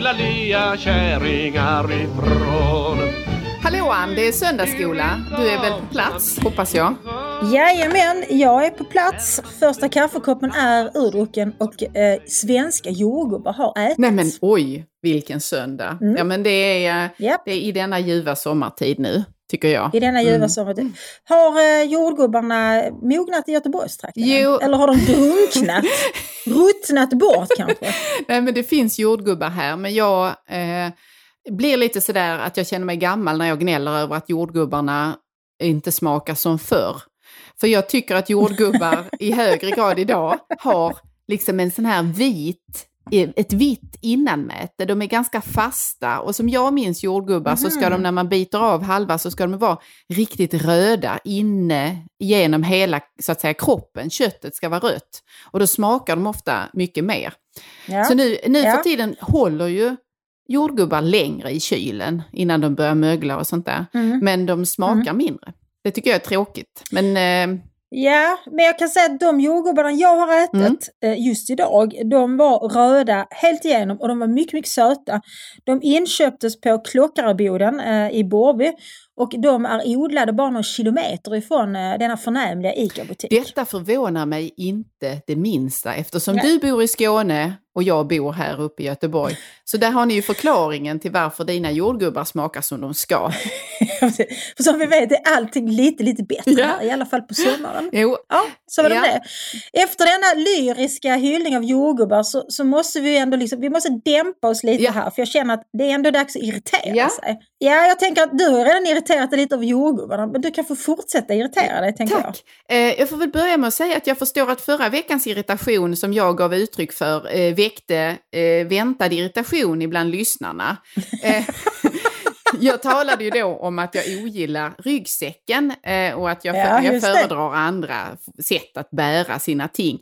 fula lea kärringar ifrån? Hallå Ann, det är söndagsskola. Du är väl på plats, hoppas jag? Jajamän, jag är på plats. Första kaffekoppen är urdrucken och eh, svenska jordgubbar har ätits. Nej men oj, vilken söndag. Mm. Ja men det är, Japp. det är i denna ljuva sommartid nu, tycker jag. I denna ljuva Mm. Har eh, jordgubbarna mognat i Göteborgstrakten? Jo. Eller har de drunknat? Ruttnat bort kanske? Nej men det finns jordgubbar här, men jag eh, blir lite sådär att jag känner mig gammal när jag gnäller över att jordgubbarna inte smakar som förr. För jag tycker att jordgubbar i högre grad idag har liksom en sån här vit ett vitt innanmäte. De är ganska fasta och som jag minns jordgubbar så ska de när man biter av halva så ska de vara riktigt röda inne genom hela så att säga kroppen. Köttet ska vara rött och då smakar de ofta mycket mer. Ja. Så nu, nu Ja. för tiden håller ju jordgubbar längre i kylen innan de börjar mögla och sånt där. Mm. Men de smakar mindre. Det tycker jag är tråkigt. Men eh, Ja, men jag kan säga att de jordgubbarna jag har ätit Mm. eh, just idag, de var röda helt igenom och de var mycket, mycket söta. De inköptes på Klockareboden eh, i Borby och de är odlade bara några kilometer ifrån eh, denna förnämliga ICA-butik. detta förvånar mig inte det minsta eftersom Nej. du bor i Skåne och jag bor här uppe i Göteborg. Så där har ni ju förklaringen till varför dina jordgubbar smakar som de ska. För som vi vet är allting lite, lite bättre Ja. här, i alla fall på sommaren. Jo, Ja, så var det Ja. det. Efter denna lyriska hyllning av jordgubbar så, så måste vi ändå liksom, vi måste dämpa oss lite Ja. här för jag känner att det är ändå dags att irritera Ja. sig. Ja, jag tänker att du har redan irriterat dig lite av jordgubbarna men du kan få fortsätta irritera dig tänker jag. Tack! Eh, jag får väl börja med att säga att jag förstår att förra veckans irritation som jag gav uttryck för eh, väckte eh, väntad irritation ibland lyssnarna. Eh, jag talade ju då om att jag ogillar ryggsäcken eh, och att jag, Ja, jag just det. föredrar andra sätt att bära sina ting.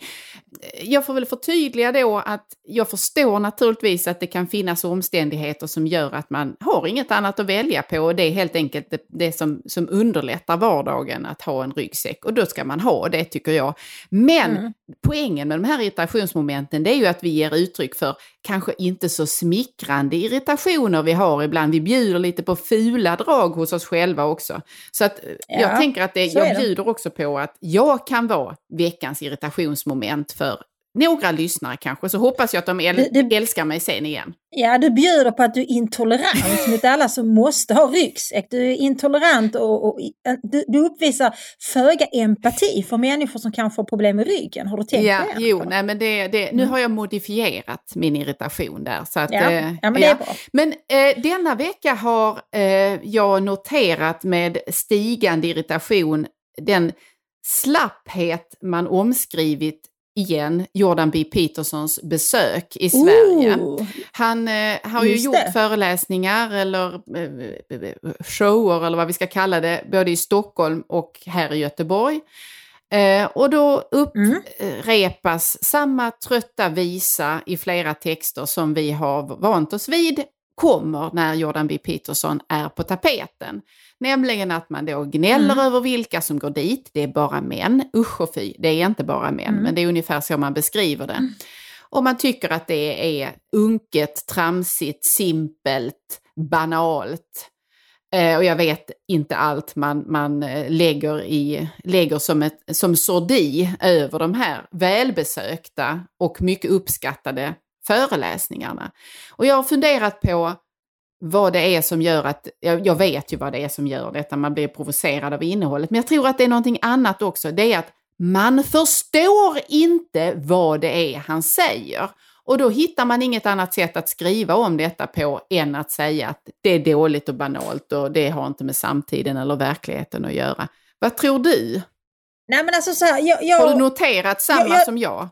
Eh, Jag får väl förtydliga då att jag förstår naturligtvis att det kan finnas omständigheter som gör att man har inget annat att välja på och det är helt enkelt det, det som, som underlättar vardagen att ha en ryggsäck och då ska man ha det tycker jag. Men Mm. Poängen med de här irritationsmomenten det är ju att vi ger uttryck för kanske inte så smickrande irritationer vi har ibland. Vi bjuder lite på fula drag hos oss själva också. Så att eh, Ja, jag tänker att det, jag det. bjuder också på att jag kan vara veckans irritationsmoment för några lyssnare kanske. Så hoppas jag att de äl- Det- det- älskar mig sen igen. Ja, du bjuder på att du är intolerant mot alla som måste ha ryggsäck. Du är intolerant och, och du, du uppvisar föga empati för människor som kanske har problem med ryggen. Har du tänkt Ja, på det? jo, nej, men det, det, nu har jag modifierat min irritation där. Så att, Ja, eh, ja, men det är bra. Men eh, denna vecka har eh, jag noterat med stigande irritation den slapphet man omskrivit igen Jordan B. Petersons besök i Sverige. Ooh. Han eh, har ju gjort det. föreläsningar eller eh, shower eller vad vi ska kalla det, både i Stockholm och här i Göteborg. Eh, och då Mm. upprepas samma trötta visa i flera texter som vi har vant oss vid kommer när Jordan B. Peterson är på tapeten. Nämligen att man då gnäller Mm. över vilka som går dit. Det är bara män. Usch och fy, det är inte bara män, Mm. men det är ungefär så man beskriver det. Och man tycker att det är unket, tramsigt, simpelt, banalt. Eh, och jag vet inte allt man, man eh, lägger, i, lägger som, ett, som sordi över de här välbesökta och mycket uppskattade föreläsningarna. Och jag har funderat på vad det är som gör att, jag, jag vet ju vad det är som gör detta, man blir provocerad av innehållet, men jag tror att det är någonting annat också. Det är att man förstår inte vad det är han säger. Och då hittar man inget annat sätt att skriva om detta på än att säga att det är dåligt och banalt och det har inte med samtiden eller verkligheten att göra. Vad tror du? Nej men alltså så här, jag, jag, Har du noterat samma jag- jag- som jag?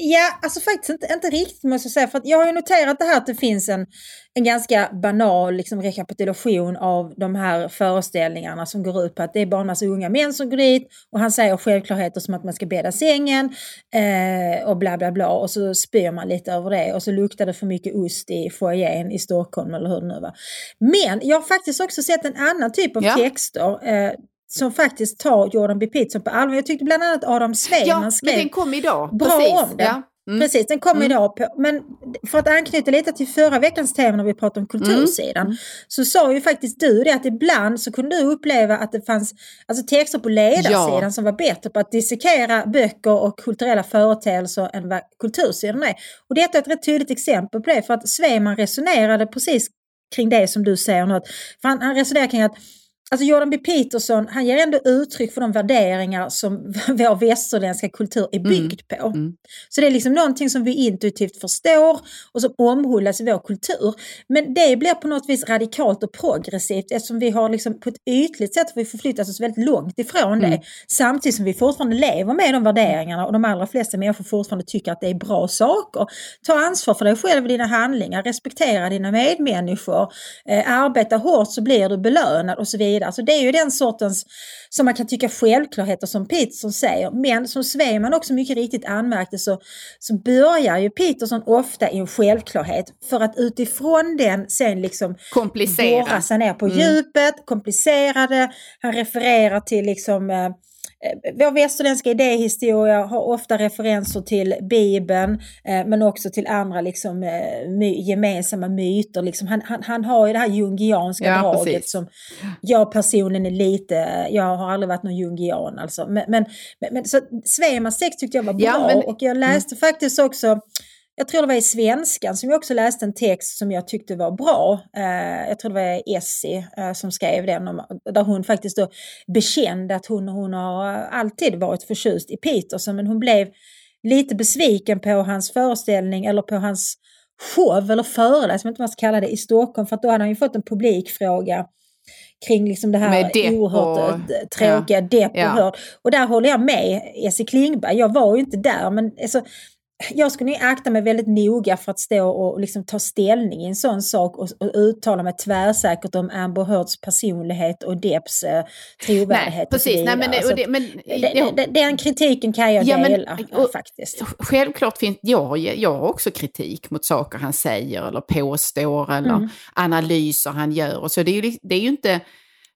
Ja, alltså faktiskt inte, inte riktigt måste jag säga. För jag har ju noterat det här att det finns en, en ganska banal liksom, rekapitulation av de här föreställningarna som går ut på att det är bara en massa unga män som går dit och han säger självklarheter som att man ska bädda sängen eh, och bla bla bla och så spyr man lite över det och så luktar det för mycket ost i foajén i Stockholm eller hur det nu var. Men jag har faktiskt också sett en annan typ av Ja. texter eh, som faktiskt tar Jordan B. Peterson på allvar. Jag tyckte bland annat Adam Svejman Ja, men skrev den kom idag. bra Precis. om den. Ja. Mm. Precis, den kom idag. På, men för att anknyta lite till förra veckans tema när vi pratade om kultursidan. Mm. Så sa ju faktiskt du det att ibland så kunde du uppleva att det fanns alltså, texter på ledarsidan Ja. som var bättre på att dissekera böcker och kulturella företeelser än vad kultursidan är. Och detta är ett rätt tydligt exempel på det för att Sveiman resonerade precis kring det som du säger nu. att- För han, han resonerar kring att Alltså Jordan B. Peterson, han ger ändå uttryck för de värderingar som vår västerländska kultur är byggd på. Mm. Så det är liksom någonting som vi intuitivt förstår och som omhuldas i vår kultur. Men det blir på något vis radikalt och progressivt eftersom vi har liksom på ett ytligt sätt vi förflyttat oss väldigt långt ifrån Mm. det. Samtidigt som vi fortfarande lever med de värderingarna och de allra flesta människor fortfarande tycker att det är bra saker. Ta ansvar för dig själv och dina handlingar, respektera dina medmänniskor, eh, arbeta hårt så blir du belönad och så vidare. Så det är ju den sortens, som man kan tycka självklarheter som Peterson säger. Men som Sveiman också mycket riktigt anmärkte så, så börjar ju Peterson ofta i en självklarhet för att utifrån den sen liksom Komplicera. sig ner på Mm. djupet, komplicerade. Han refererar till liksom eh, vår västerländska idéhistoria har ofta referenser till Bibeln eh, men också till andra liksom, eh, gemensamma myter. Liksom. Han, han, han har ju det här jungianska Ja, draget precis. som jag personligen är lite, jag har aldrig varit någon jungian alltså. Men, men, men, så Svemans text tyckte jag var bra Ja, men- och jag läste faktiskt också jag tror det var i svenskan som jag också läste en text som jag tyckte var bra. Eh, jag tror det var Essie eh, som skrev den, om, där hon faktiskt då bekände att hon, hon har alltid varit förtjust i Peterson, men hon blev lite besviken på hans föreställning eller på hans show eller föreläsning, vet inte man ska kalla det, i Stockholm, för att då hade han ju fått en publikfråga kring liksom det här depp oerhört och- eh, tråkiga depp och Ja. hörd. Och där håller jag med Essie Klingberg, jag var ju inte där, men alltså, jag skulle akta mig väldigt noga för att stå och liksom ta ställning i en sån sak och, och uttala mig tvärsäkert om Amber Heards personlighet och Depps eh, trovärdighet. Nej, precis. Nej, men, det- och det, men, det, det, den kritiken kan jag Ja, men- dela eh, och- faktiskt. Självklart finns jag, jag har också kritik mot saker han säger eller påstår eller Mm. analyser han gör. Och så det, är ju, det är ju inte,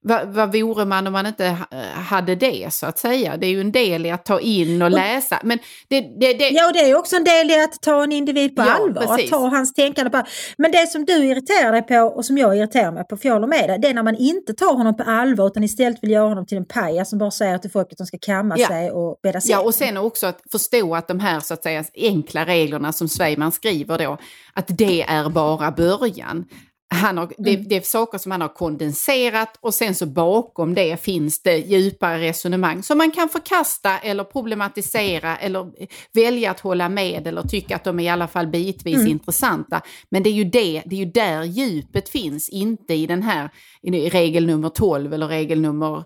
vad, vad vore man om man inte ha- hade det så att säga? Det är ju en del i att ta in och läsa. Men det, det, det, Ja, och det är också en del i att ta en individ på Ja, allvar, att precis. ta hans tänkande på Men det som du irriterar dig på och som jag irriterar mig på, för jag håller med dig, det är när man inte tar honom på allvar utan istället vill göra honom till en pajas som bara säger till folk att de ska kamma Ja. sig och bädda sig. Ja, och sen också att förstå att de här så att säga enkla reglerna som Sveiman skriver då, att det är bara början. Han har, det, det är saker som han har kondenserat och sen så bakom det finns det djupare resonemang som man kan förkasta eller problematisera eller välja att hålla med eller tycka att de är i alla fall bitvis intressanta. Men det är ju det, det är ju där djupet finns, inte i den här i regel nummer 12 eller regel nummer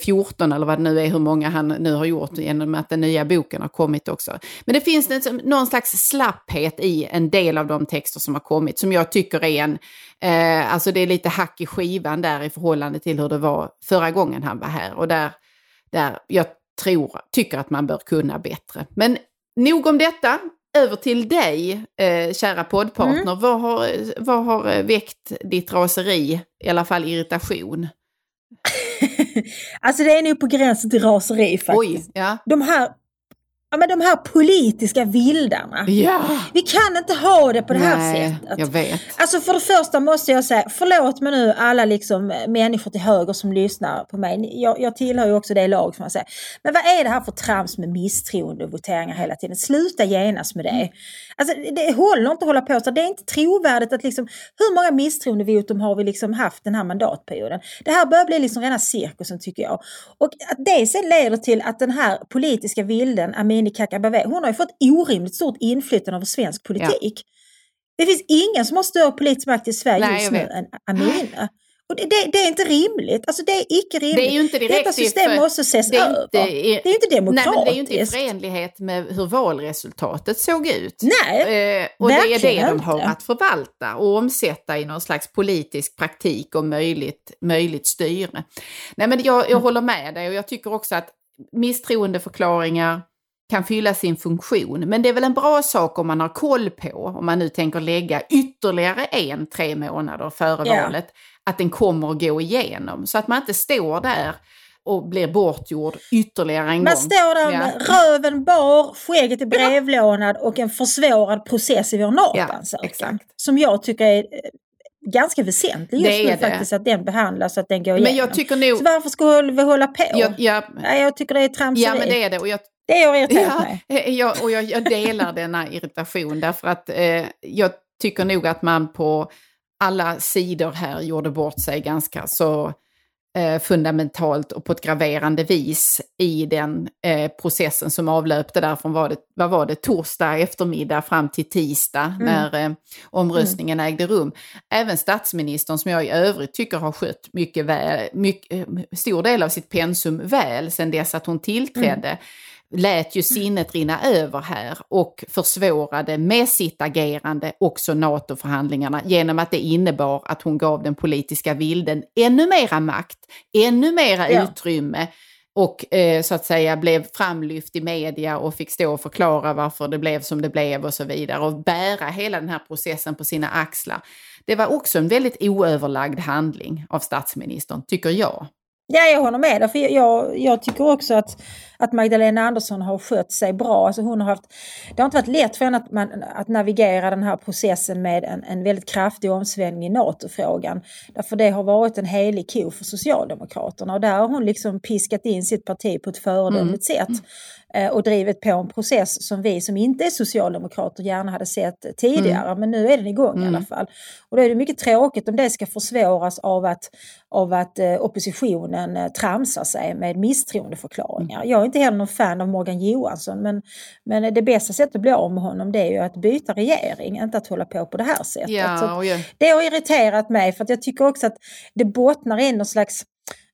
14 eller vad det nu är, hur många han nu har gjort genom att den nya boken har kommit också. Men det finns liksom någon slags slapphet i en del av de texter som har kommit som jag tycker är en, eh, alltså det är lite hack i skivan där i förhållande till hur det var förra gången han var här. Och där, där jag tror, tycker att man bör kunna bättre. Men nog om detta. Över till dig, eh, kära poddpartner. Vad, har, vad har eh, väckt ditt raseri, i alla fall irritation? alltså det är nog på gränsen till raseri faktiskt. Oj, ja. De här, ja, men de här politiska vildarna. Ja, Vi kan inte ha det på det här Nej, sättet. jag vet. Alltså för det första måste jag säga, förlåt mig nu alla liksom eh, människor till höger som lyssnar på mig. Jag, jag tillhör ju också det lag som man säger. Men vad är det här för trams med misstroendevoteringar hela tiden? Sluta genast med det. Alltså det, håller inte att hålla på så. Det är inte trovärdigt att liksom, hur många misstroendevotum har vi liksom haft den här mandatperioden? Det här börjar bli liksom rena cirkusen tycker jag. Och att det sen leder till att den här politiska vilden, Amineh Kakabaveh, hon har ju fått orimligt stort inflytande över svensk politik. Det finns ingen som har större politisk makt i Sverige Nej, just nu vet. än Amina. Och det, det, det, är inte rimligt. Alltså det är icke rimligt. Det är ju inte direkt Detta system måste ses det är över. Inte, det är ju inte demokratiskt. Nej, men det är ju inte i förenlighet med hur valresultatet såg ut. Nej, eh, Och det är det de har att förvalta och omsätta i någon slags politisk praktik och möjligt, möjligt styre. Nej, men jag, jag Mm. håller med dig och jag tycker också att misstroendeförklaringar kan fylla sin funktion. Men det är väl en bra sak om man har koll på, om man nu tänker lägga ytterligare en, tre månader före Ja. valet, att den kommer att gå igenom. Så att man inte står där och blir bortgjord ytterligare en Man gång. står där Ja. med röven bar, skägget är brevlånad och en försvårad process i vår NATO-ansökan. exakt. som jag tycker är eh, ganska väsentlig just nu faktiskt, att den behandlas så att den går Men igenom. jag tycker nog... Så varför ska vi hålla på? Jag, jag, Nej, jag tycker det är tramseri. ja, men det är det. Och jag, det har irriterat ja, mig. eh, jag, och jag, jag delar denna irritation därför att eh, jag tycker nog att man på alla sidor här gjorde bort sig ganska så eh, fundamentalt och på ett graverande vis i den eh, processen som avlöpte där från, vad, det, vad var det, torsdag eftermiddag fram till tisdag när eh, omröstningen ägde rum. Även statsministern som jag i övrigt tycker har skött mycket väl, mycket, eh, stor del av sitt pensum väl sedan dess att hon tillträdde lät ju sinnet rinna över här och försvårade med sitt agerande också NATO-förhandlingarna genom att det innebar att hon gav den politiska vilden ännu mera makt, ännu mera Ja. utrymme och eh, så att säga blev framlyft i media och fick stå och förklara varför det blev som det blev och så vidare och bära hela den här processen på sina axlar. Det var också en väldigt oöverlagd handling av statsministern, tycker jag. Ja, jag håller med dig. För jag, jag tycker också att, att Magdalena Andersson har skött sig bra. Alltså hon har haft, det har inte varit lätt för henne att, man, att navigera den här processen med en, en väldigt kraftig omsvängning i NATO-frågan. Därför det har varit en helig ko för Socialdemokraterna och där har hon liksom piskat in sitt parti på ett föredömligt sätt. eh, Och drivit på en process som vi som inte är socialdemokrater gärna hade sett tidigare. Men nu är den igång i alla fall. Och då är det mycket tråkigt om det ska försvåras av att, av att eh, oppositionen eh, tramsar sig med misstroendeförklaringar. Jag inte heller någon fan av Morgan Johansson men, men det bästa sättet att bli av med honom det är ju att byta regering, inte att hålla på på det här sättet. Ja, jag, det har irriterat mig för att jag tycker också att det bottnar i någon slags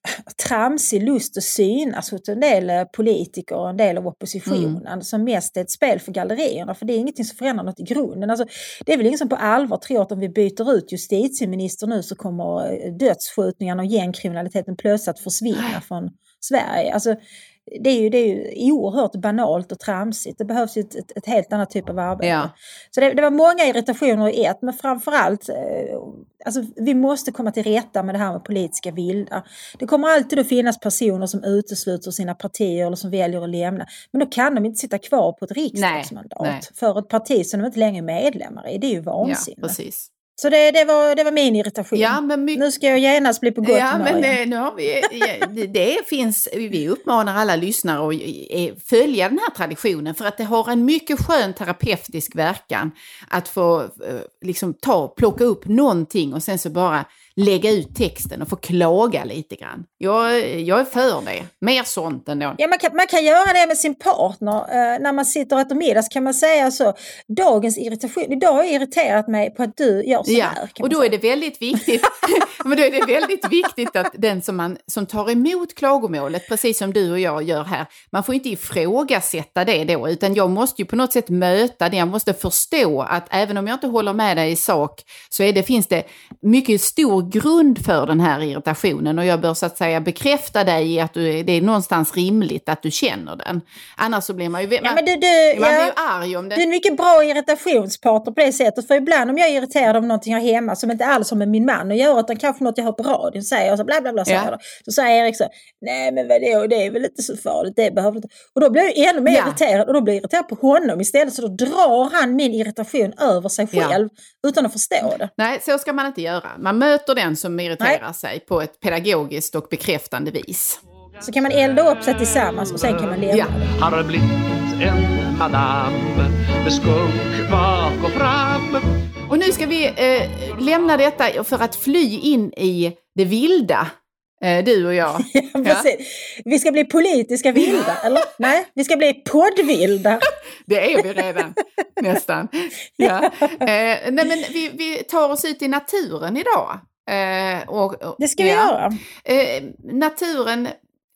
tramsig lust att synas hos en del eh, politiker och en del av oppositionen som mest är ett spel för gallerierna för det är ingenting som förändrar något i grunden. Alltså, det är väl ingen som på allvar tror att om vi byter ut justitieminister nu så kommer eh, dödsskjutningarna och gängkriminaliteten plötsligt att försvinna från Sverige. Alltså, det är, ju, det är ju oerhört banalt och tramsigt. Det behövs ju ett, ett, ett helt annat typ av arbete. Ja. Så det, det var många irritationer i ett, men framförallt, eh, alltså, vi måste komma till rätta med det här med politiska vilda. Det kommer alltid att finnas personer som utesluter sina partier eller som väljer att lämna. Men då kan de inte sitta kvar på ett riksdagsmandat nej. för ett parti som de inte längre är medlemmar i. Det är ju ja, vansinne. precis. Så det, det, var, det var min irritation. Ja, men mycket... Nu ska jag genast bli på gott Ja, humör men eh, nu har vi, ja, det, det finns, vi uppmanar alla lyssnare att eh, följa den här traditionen för att det har en mycket skön terapeutisk verkan att få eh, liksom ta, plocka upp någonting och sen så bara lägga ut texten och få klaga lite grann. Jag, jag är för det. Mer sånt ändå. Ja, man, kan, man kan göra det med sin partner. Eh, när man sitter och äter middag så kan man säga så. Dagens irritation, idag har jag irriterat mig på att du gör så Ja, här. och då säga. är det väldigt viktigt, men då är det väldigt viktigt att den som, man, som tar emot klagomålet, precis som du och jag gör här, man får inte ifrågasätta det då, utan jag måste ju på något sätt möta det, jag måste förstå att även om jag inte håller med dig i sak så är det, finns det mycket stor grund för den här irritationen och jag bör så att säga bekräfta dig i att du, det är någonstans rimligt att du känner den. Annars så blir man ju, Ja, man, men du, du, man blir ju ja, arg om det. du är en mycket bra irritationspartner på det sättet. För ibland om jag är irriterad av någonting här hemma som inte alls har med min man att göra utan kanske något jag hör på radion säger och så bla bla bla säger Ja. jag då. Så säger Erik så, nej men vadå, det är väl inte så farligt, det behöver inte. Och då blir jag ännu mer Ja. irriterad och då blir jag irriterad på honom istället. Så då drar han min irritation över sig Ja. själv utan att förstå det. Nej, så ska man inte göra. Man möter den som irriterar sig på ett pedagogiskt och bekräftande vis. Så kan man elda upp sig tillsammans och sen kan man leva. Ja. Har blivit en madam med skunk bak och fram Och nu ska vi eh, lämna detta för att fly in i det vilda, eh, du och jag. Ja, precis. Vi ska bli politiska vilda, eller? Nej, vi ska bli poddvilda. Det är vi redan, nästan. Ja. Eh, nej, men vi, vi tar oss ut i naturen idag. Eh, och, och, Det ska vi ja. göra. Eh, naturen,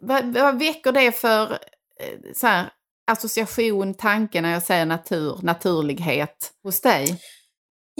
vad, vad väcker det för eh, så här, association, tanke när jag säger natur, naturlighet hos dig?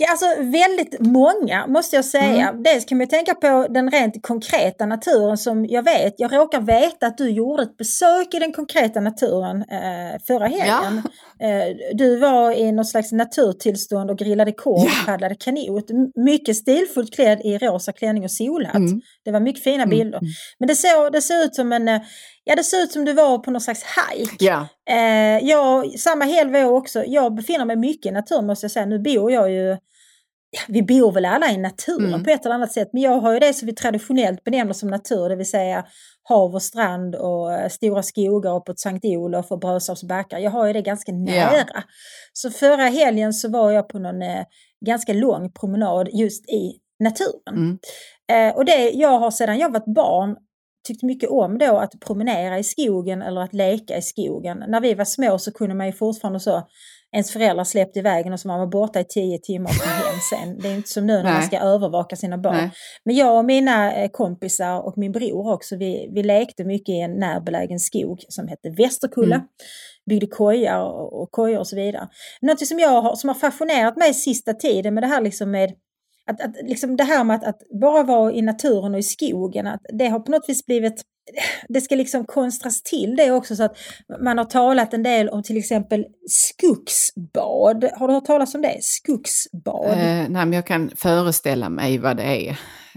Ja, alltså väldigt många måste jag säga. Mm. Dels kan man tänka på den rent konkreta naturen som jag vet, jag råkar veta att du gjorde ett besök i den konkreta naturen eh, förra helgen. Eh, du var i något slags naturtillstånd och grillade korv och paddlade kanot. Mycket stilfullt klädd i rosa klänning och solhatt. Mm. Det var mycket fina bilder. Men det såg det såg ut som en, eh, ja det såg ut som du var på någon slags hike. Ja. Eh, jag, samma helg var jag också, jag befinner mig mycket i naturen måste jag säga. Nu bor jag ju, ja, vi bor väl alla i naturen Mm. på ett eller annat sätt. Men jag har ju det som vi traditionellt benämner som natur, det vill säga hav och strand och eh, stora skogar uppåt Sankt Olof och Brösarps backar. Jag har ju det ganska nära. Så förra helgen så var jag på någon eh, ganska lång promenad just i naturen. Mm. Eh, och det jag har sedan jag var barn tyckt mycket om då att promenera i skogen eller att leka i skogen. När vi var små så kunde man ju fortfarande så, ens föräldrar släppte iväg och så var man borta i tio timmar och kom hem sen. Det är inte som nu när man Nej. ska övervaka sina barn. Nej. Men jag och mina eh, kompisar och min bror också, vi, vi lekte mycket i en närbelägen skog som hette Västerkulla. Mm. Byggde kojar och, och kojor och så vidare. Något som jag har, som har fascinerat mig sista tiden med det här liksom med att, att liksom det här med att, att bara vara i naturen och i skogen, att det har på något vis blivit det ska liksom konstras till det också så att man har talat en del om till exempel skogsbad. Har du hört talas om det? Skogsbad. Eh, nej, men jag kan föreställa mig vad det är.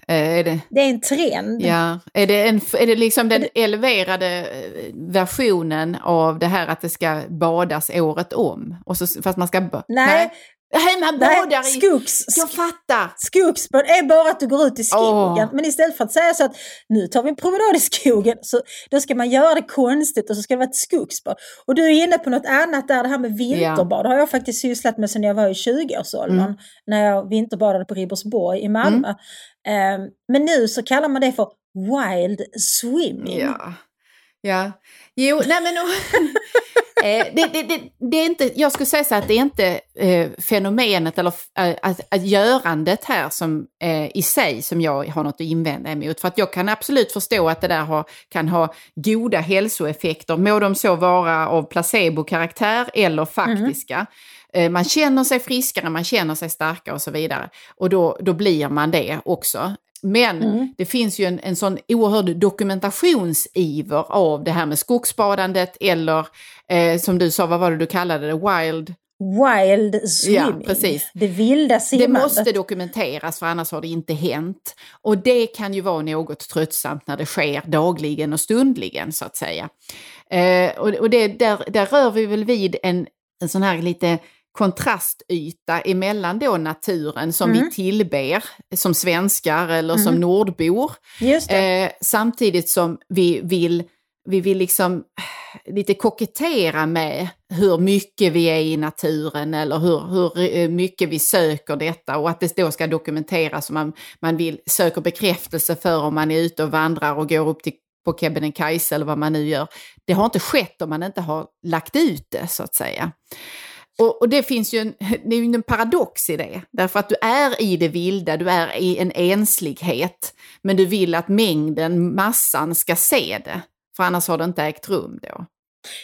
Eh, är det, Det är en trend. ja, är det, en, är det liksom den eleverade eh, versionen av det här att det ska badas året om? Och så, fast man ska... ba- Nej. Nej, man badar i... skogs, Jag fattar! skogsbad är bara att du går ut i skogen. Åh. Men istället för att säga så att nu tar vi en promenad i skogen, så då ska man göra det konstigt och så ska det vara ett skogsbad. Och du är inne på något annat där, det här med vinterbad. Det har jag faktiskt sysslat med sedan jag var i 20-årsåldern. Mm. När jag vinterbadade på Ribersborg i Malmö. Eh, men nu så kallar man det för wild swimming. Ja. Ja. Jo, nej men... eh, det, det, det, det är inte, jag skulle säga så att det är inte eh, fenomenet eller eh, att, att görandet här som eh, i sig som jag har något att invända emot. För att jag kan absolut förstå att det där har, kan ha goda hälsoeffekter, må de så vara av placebo-karaktär eller faktiska. Eh, Man känner sig friskare, man känner sig starkare och så vidare. Och då, då blir man det också. Men Mm. det finns ju en, en sån oerhörd dokumentationsiver av det här med skogsbadandet eller eh, som du sa, vad var det du kallade det, wild? Wild swimming. precis. Det vilda Det simmandet. måste dokumenteras för annars har det inte hänt. Och det kan ju vara något tröttsamt när det sker dagligen och stundligen så att säga. Eh, och och det, där, där rör vi väl vid en, en sån här lite kontrastyta emellan då naturen som Mm. vi tillber som svenskar eller som Mm. nordbor. Just det. Eh, samtidigt som vi vill, vi vill liksom lite kokettera med hur mycket vi är i naturen eller hur, hur eh, mycket vi söker detta och att det då ska dokumenteras man, man vill söker bekräftelse för om man är ute och vandrar och går upp till på Kebnekaise eller vad man nu gör. Det har inte skett om man inte har lagt ut det så att säga. Och, och det finns ju en, det är ju en paradox i det, därför att du är i det vilda, du är i en enslighet, men du vill att mängden, massan ska se det, för annars har det inte ägt rum då.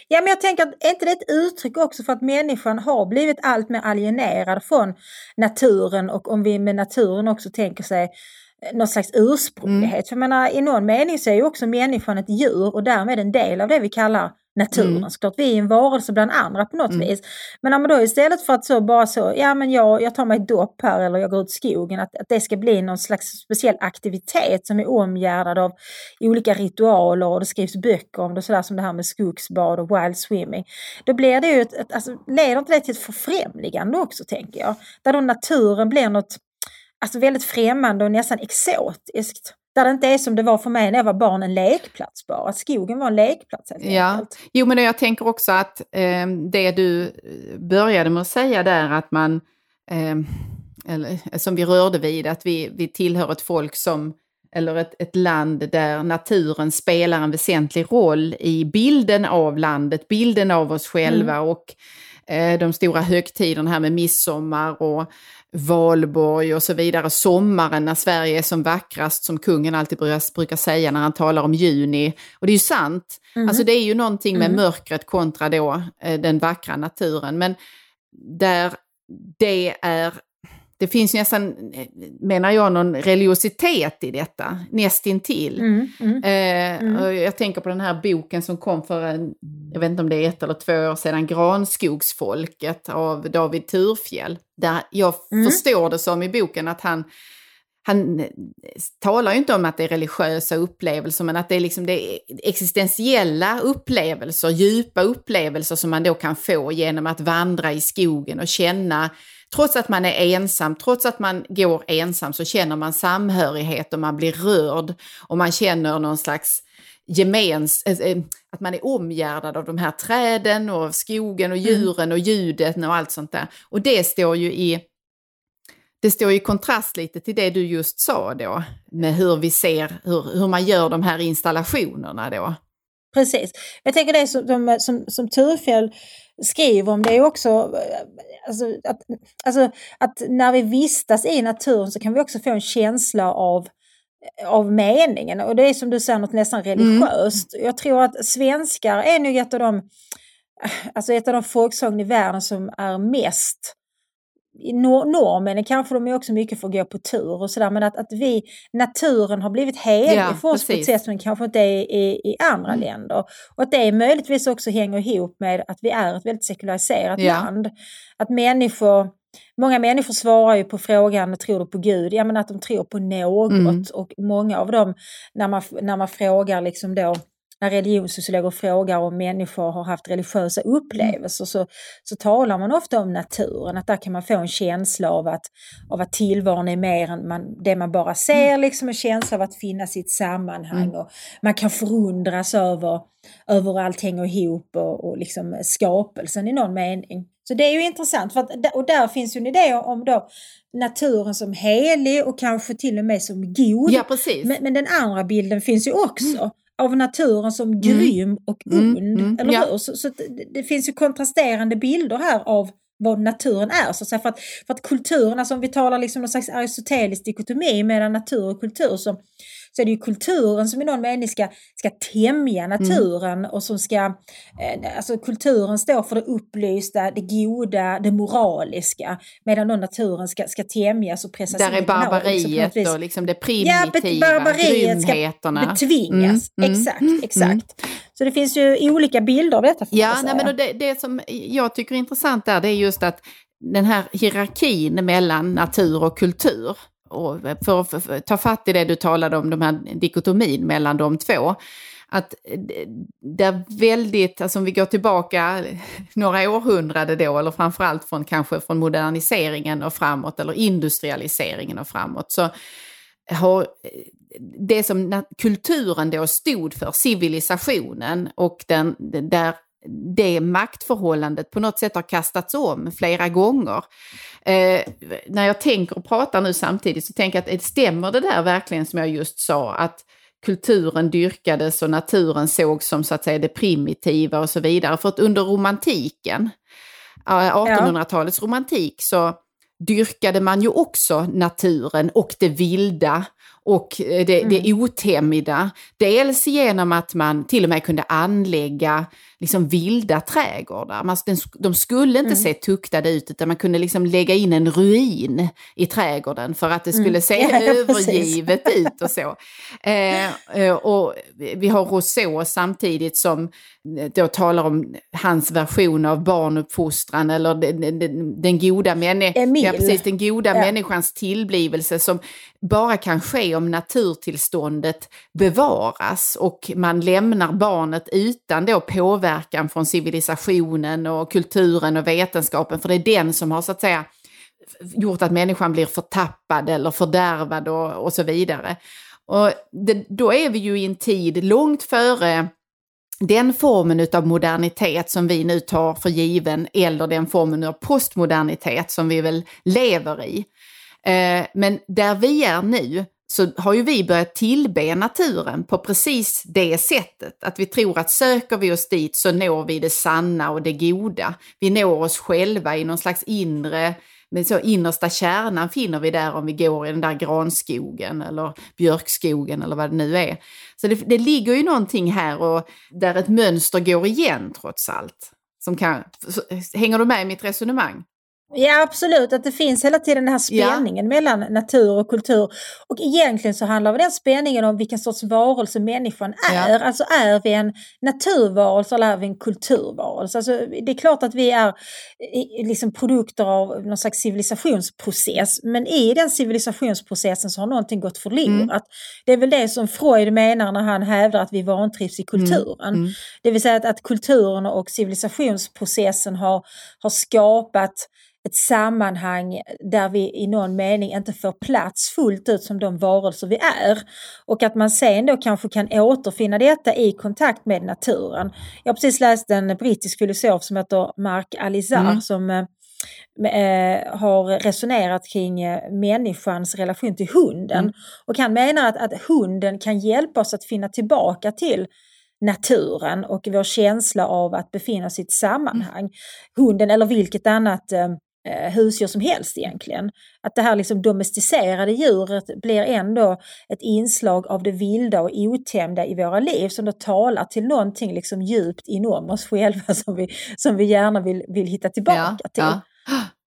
Ja, men jag tänker att är inte det ett uttryck också för att människan har blivit allt mer alienerad från naturen? Och om vi med naturen också tänker sig eh, någon slags ursprunglighet. För jag menar, i någon mening så är ju också människan ett djur och därmed en del av det vi kallar naturen. Mm. Såklart, vi är en varelse bland andra på något Mm. vis. Men om man då istället för att så bara så, ja men jag, jag tar mig ett dopp här eller jag går ut i skogen, att, att det ska bli någon slags speciell aktivitet som är omgärdad av olika ritualer och det skrivs böcker om det, sådär som det här med skogsbad och wild swimming. Då blir det ju ett, ett alltså, leder inte det till ett förfrämligande också tänker jag? Där då naturen blir något alltså, väldigt främmande och nästan exotiskt. Där det inte är som det var för mig när jag var barn, en lekplats bara. Att skogen var en lekplats helt Ja, enkelt. jo men jag tänker också att eh, det du började med att säga där att man, eh, eller, som vi rörde vid, att vi, vi tillhör ett folk som, eller ett, ett land där naturen spelar en väsentlig roll i bilden av landet, bilden av oss själva och eh, de stora högtiderna här med midsommar och valborg och så vidare. Sommaren när Sverige är som vackrast, som kungen alltid brukar säga när han talar om juni. Och det är ju sant. Mm. Alltså det är ju någonting med mm. mörkret kontra då eh, den vackra naturen. Men där det är det finns nästan, menar jag, någon religiositet i detta, nästintill. Mm, mm, eh, mm. Jag tänker på den här boken som kom för, en, jag vet inte om det är ett eller två år sedan, Granskogsfolket av David Turfjell. Där jag mm. förstår det som i boken att han, han talar ju inte om att det är religiösa upplevelser, men att det är, liksom det existentiella upplevelser, djupa upplevelser som man då kan få genom att vandra i skogen och känna trots att man är ensam, trots att man går ensam så känner man samhörighet och man blir rörd och man känner någon slags gemens, äh, att man är omgärdad av de här träden och skogen och mm. djuren och ljudet och allt sånt där. Och det står ju i det står i kontrast lite till det du just sa då, med hur vi ser hur, hur man gör de här installationerna då. Precis. Jag tänker det som, som, som Turfjell skriver om det är också alltså, att, alltså, att när vi vistas i naturen så kan vi också få en känsla av av meningen och det är som du säger något nästan mm. religiöst. Mm. Jag tror att svenskar är nog ett av de, alltså ett av de folkslagen i världen som är mest norrmännen kanske de är också mycket för att gå på tur och sådär men att, att vi, naturen har blivit helig ja, för oss precis. på ett sätt som kanske inte är i, i andra mm. länder. Och att det möjligtvis också hänger ihop med att vi är ett väldigt sekulariserat ja. land. Att människor, många människor svarar ju på frågan tror du på Gud? Ja men att de tror på något mm. och många av dem när man, när man frågar liksom då när religionssociologer frågar om människor har haft religiösa upplevelser så, så talar man ofta om naturen, att där kan man få en känsla av att, av att tillvaron är mer än man, det man bara ser, mm. liksom en känsla av att finnas i ett sammanhang. Mm. Och man kan förundras över, över allt hänger ihop och, och liksom skapelsen i någon mening. Så det är ju intressant, för att, och där finns ju en idé om då naturen som helig och kanske till och med som god. Ja, precis. Men, men den andra bilden finns ju också. Mm av naturen som mm. grym och mm, ond. Mm, eller ja. hur? Så, så det, det, finns ju kontrasterande bilder här av vad naturen är. Så för, att, för att kulturen, alltså om vi talar liksom någon slags aristotelisk dikotomi mellan natur och kultur så så är det ju kulturen som i någon mening ska, ska tämja mm. naturen mm. och som ska, eh, alltså kulturen står för det upplysta, det goda, det moraliska, medan då naturen ska, ska tämjas och pressas Där är barbariet och liksom det primitiva, ja, barbariet grymheterna. ska betvingas. Mm, mm, exakt, mm. exakt. Så det finns ju olika bilder av detta. Ja, nej, men det, det som jag tycker är intressant där, det är just att den här hierarkin mellan natur och kultur och för att ta fatt i det du talade om, de här dikotomin mellan de två, att det är väldigt, alltså om vi går tillbaka några århundraden då, eller framförallt från kanske från moderniseringen och framåt, eller industrialiseringen och framåt, så har eh, det som kulturen då stod för, civilisationen och den, där det maktförhållandet på något sätt har kastats om flera gånger. Eh, när jag tänker och pratar nu samtidigt så tänker jag att stämmer det där verkligen som jag just sa, att kulturen dyrkades och naturen sågs som så att säga det primitiva och så vidare. För att under romantiken, 1800-talets romantik, så dyrkade man ju också naturen och det vilda och eh, det, mm. det otämjda. Dels genom att man till och med kunde anlägga liksom vilda trädgårdar. Man, de skulle inte mm. se tuktade ut utan man kunde liksom lägga in en ruin i trädgården för att det skulle mm. se ja, övergivet ut och så. Eh, eh, och vi har Rousseau samtidigt som eh, då talar om hans version av barnuppfostran eller den, den, den goda, männi ja, precis, den goda ja. människans tillblivelse som bara kan ske om naturtillståndet bevaras och man lämnar barnet utan då påverkan från civilisationen och kulturen och vetenskapen, för det är den som har så att säga gjort att människan blir förtappad eller fördärvad och, och så vidare. Och det, då är vi ju i en tid långt före den formen av modernitet som vi nu tar för given eller den formen av postmodernitet som vi väl lever i. Eh, men där vi är nu så har ju vi börjat tillbe naturen på precis det sättet. Att vi tror att söker vi oss dit så når vi det sanna och det goda. Vi når oss själva i någon slags inre, men så innersta kärnan finner vi där om vi går i den där granskogen eller björkskogen eller vad det nu är. Så det, det ligger ju någonting här och där ett mönster går igen trots allt. Som kan, hänger du med i mitt resonemang? Ja absolut, att det finns hela tiden den här spänningen ja. mellan natur och kultur. Och egentligen så handlar den spänningen om vilken sorts varelse människan är. Ja. Alltså är vi en naturvarelse eller är vi en kulturvarelse? Alltså, det är klart att vi är liksom produkter av någon slags civilisationsprocess. Men i den civilisationsprocessen så har någonting gått förlorat. Mm. Det är väl det som Freud menar när han hävdar att vi vantrivs i kulturen. Mm. Mm. Det vill säga att, att kulturen och civilisationsprocessen har, har skapat ett sammanhang där vi i någon mening inte får plats fullt ut som de varelser vi är. Och att man sen då kanske kan återfinna detta i kontakt med naturen. Jag har precis läst en brittisk filosof som heter Mark Alizar mm. som eh, har resonerat kring eh, människans relation till hunden. Mm. Och han menar att, att hunden kan hjälpa oss att finna tillbaka till naturen och vår känsla av att befinna oss i ett sammanhang. Mm. Hunden eller vilket annat eh, husdjur som helst egentligen. Att det här liksom domesticerade djuret blir ändå ett inslag av det vilda och otämjda i våra liv som då talar till någonting liksom djupt inom oss själva som vi, som vi gärna vill, vill hitta tillbaka ja, till. Ja.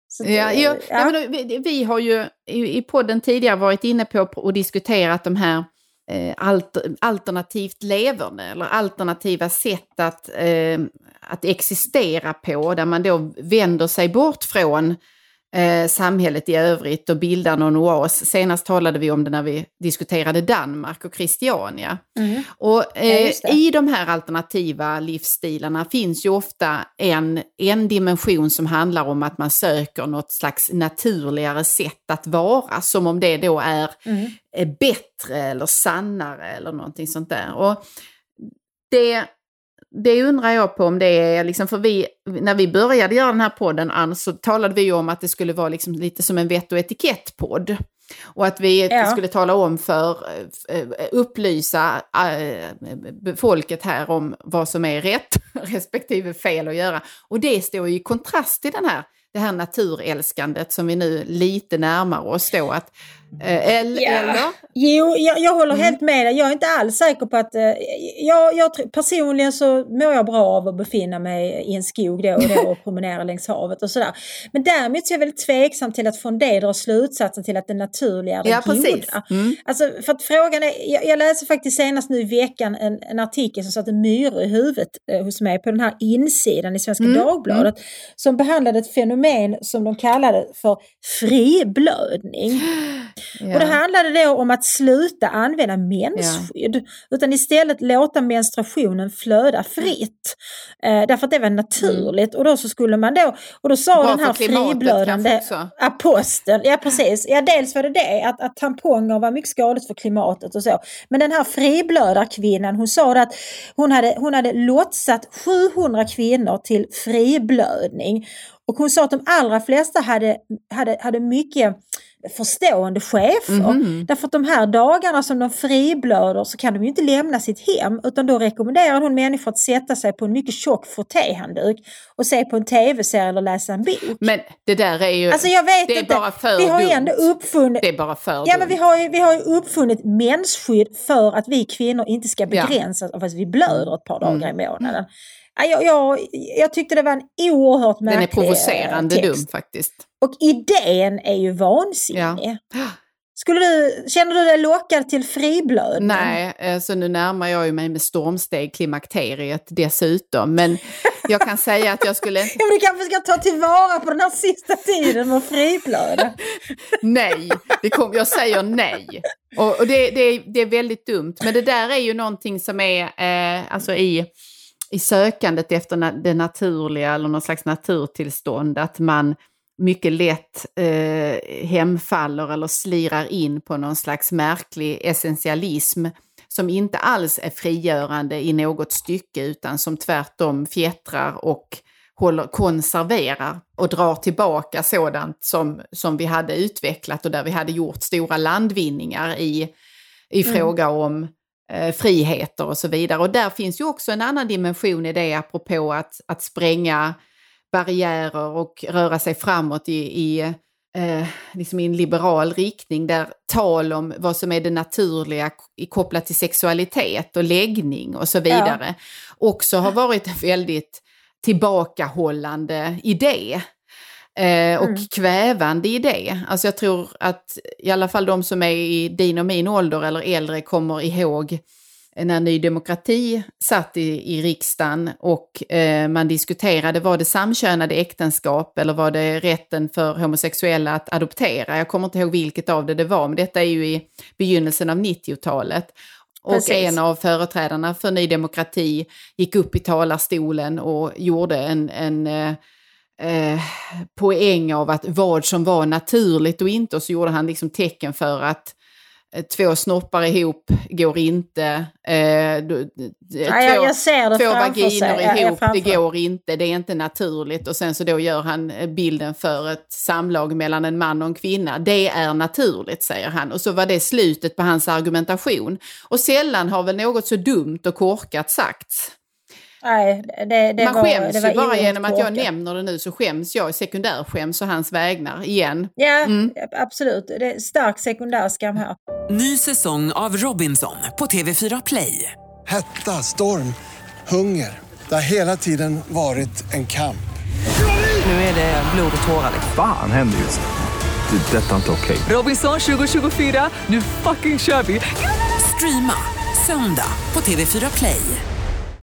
Så, ja, ja, ja. vi, vi, har ju i, i podden tidigare varit inne på och diskuterat de här eh, alter, alternativt leverne eller alternativa sätt att, eh, att existera på där man då vänder sig bort från eh, samhället i övrigt och bildar någon oas. Senast talade vi om det när vi diskuterade Danmark och Christiania. Mm. Och eh, ja, i de här alternativa livsstilarna finns ju ofta en, en dimension som handlar om att man söker något slags naturligare sätt att vara, som om det då är mm. bättre eller sannare eller någonting sånt där. Och det det undrar jag på om det är, liksom, för vi, när vi började göra den här podden, Ann, så talade vi om att det skulle vara liksom lite som en vett och etikettpodd. Och att vi ja. skulle tala om för, eh, upplysa äh, folket här om vad som är rätt respektive fel att göra. Och det står ju i kontrast till den här det här naturälskandet som vi nu lite närmar oss då. Att, eh, eller, ja. eller? Jo, jag, jag håller mm. helt med dig. Jag är inte alls säker på att... Eh, jag, jag, personligen så mår jag bra av att befinna mig i en skog då och då och promenera längs havet och sådär. Men däremot så är jag väldigt tveksam till att från det dra slutsatsen till att det naturliga är det ja, goda. Mm. Alltså, för att frågan är, jag, jag läste faktiskt senast nu i veckan en, en artikel som satte myror i huvudet eh, hos mig på den här insidan i Svenska mm. Dagbladet mm. som behandlade ett fenomen som de kallade för friblödning. Ja. Och det handlade då om att sluta använda mensskydd ja. utan istället låta menstruationen flöda fritt. Eh, därför att det var naturligt mm. och då så skulle man då, och då sa Bra den här friblödande aposteln, ja precis, ja dels var det det att, att tamponger var mycket skadligt för klimatet och så. Men den här friblödarkvinnan hon sa att hon hade, hon hade lotsat 700 kvinnor till friblödning och hon sa att de allra flesta hade, hade, hade mycket förstående chefer. Mm. Därför att de här dagarna som de friblöder så kan de ju inte lämna sitt hem utan då rekommenderar hon människor att sätta sig på en mycket tjock frottéhandduk och se på en tv-serie eller läsa en bok. Men det där är ju alltså jag vet det är inte. bara för vi har. Ändå uppfunnit, det är bara för Ja men vi har, ju, vi har ju uppfunnit mensskydd för att vi kvinnor inte ska begränsas ja. av att vi blöder ett par dagar mm. i månaden. Jag, jag, jag tyckte det var en oerhört märklig Den är provocerande text. dum faktiskt. Och idén är ju vansinnig. Ja. Skulle du, känner du dig lockad till friblödning? Nej, så alltså nu närmar jag ju mig med stormsteg klimakteriet dessutom. Men jag kan säga att jag skulle... ja, men du kanske ska ta tillvara på den här sista tiden och friblöda? nej, det kom, jag säger nej. Och, och det, det, det, är väldigt dumt. Men det där är ju någonting som är eh, alltså i i sökandet efter det naturliga eller någon slags naturtillstånd, att man mycket lätt eh, hemfaller eller slirar in på någon slags märklig essentialism som inte alls är frigörande i något stycke utan som tvärtom fjättrar och håller, konserverar och drar tillbaka sådant som, som vi hade utvecklat och där vi hade gjort stora landvinningar i, i Mm. fråga om eh, friheter och så vidare. Och där finns ju också en annan dimension i det apropå att, att spränga barriärer och röra sig framåt i, i, eh, liksom i en liberal riktning där tal om vad som är det naturliga kopplat till sexualitet och läggning och så vidare också har varit en väldigt tillbakahållande idé. Eh, och Mm. kvävande idé. Alltså jag tror att i alla fall de som är i din och min ålder eller äldre kommer ihåg när Ny Demokrati satt i, i riksdagen och eh, man diskuterade, var det samkönade äktenskap eller var det rätten för homosexuella att adoptera? Jag kommer inte ihåg vilket av det det var, men detta är ju i begynnelsen av 90-talet. Och Precis. en av företrädarna för Ny Demokrati gick upp i talarstolen och gjorde en, en eh, eh, poäng av att vad som var naturligt och inte. Och så gjorde han liksom tecken för att eh, två snoppar ihop går inte. Eh, du- d- Ja, jag, jag ser det två framför sig. ihop, det går inte, det är inte naturligt. Och sen så då gör han eh, bilden för ett samlag mellan en man och en kvinna. Det är naturligt, säger han. Och så var det slutet på hans argumentation. Och sällan har väl något så dumt och korkat sagts. Nej, det, det Man var, skäms det var ju bara genom att jag nämner det nu så skäms jag, sekundärskäms och hans vägnar igen. Ja, Mm. absolut. Det är stark sekundärskam här. Ny säsong av Robinson på TV4 Play. Hetta, storm, hunger. Det har hela tiden varit en kamp. Nu är det blod och tårar. Fan händer just nu. Det. är Detta är inte okej. Robinson 2024, nu fucking kör vi! Streama söndag på TV4 Play.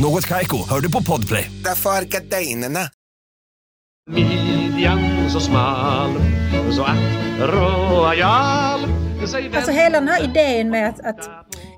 Något Kaiko, hör du på Podplay. Därför är gardinerna. Midjan så smal Så att royal Alltså hela den här idén med att, att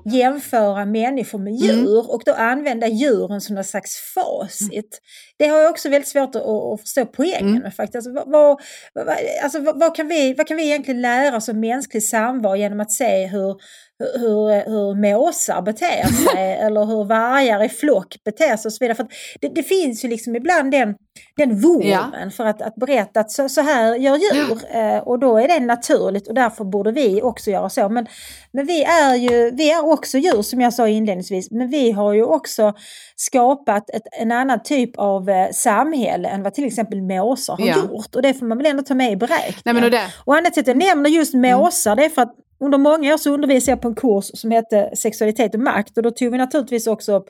jämföra människor med djur och då använda djuren som någon slags facit. Det har jag också väldigt svårt att, att förstå poängen med faktiskt. Alltså, vad, vad, alltså, vad, vad, kan vi, vad kan vi egentligen lära oss om mänsklig samvaro genom att se hur, hur, hur, hur måsar beter sig eller hur vargar i flock beter sig och så vidare. För det, det finns ju liksom ibland den, den vurmen för att, att berätta att så, så här gör djur. Eh, och då är det naturligt och därför borde vi också göra så. Men, men vi är ju vi är också djur som jag sa inledningsvis. Men vi har ju också skapat ett, en annan typ av eh, samhälle än vad till exempel måsar har Ja. gjort. Och det får man väl ändå ta med i beräkningen. Nej, men och det- Och anledningen till att jag nämner just måsar det är för att under många år så undervisade jag på en kurs som hette sexualitet och makt och då tog vi naturligtvis också upp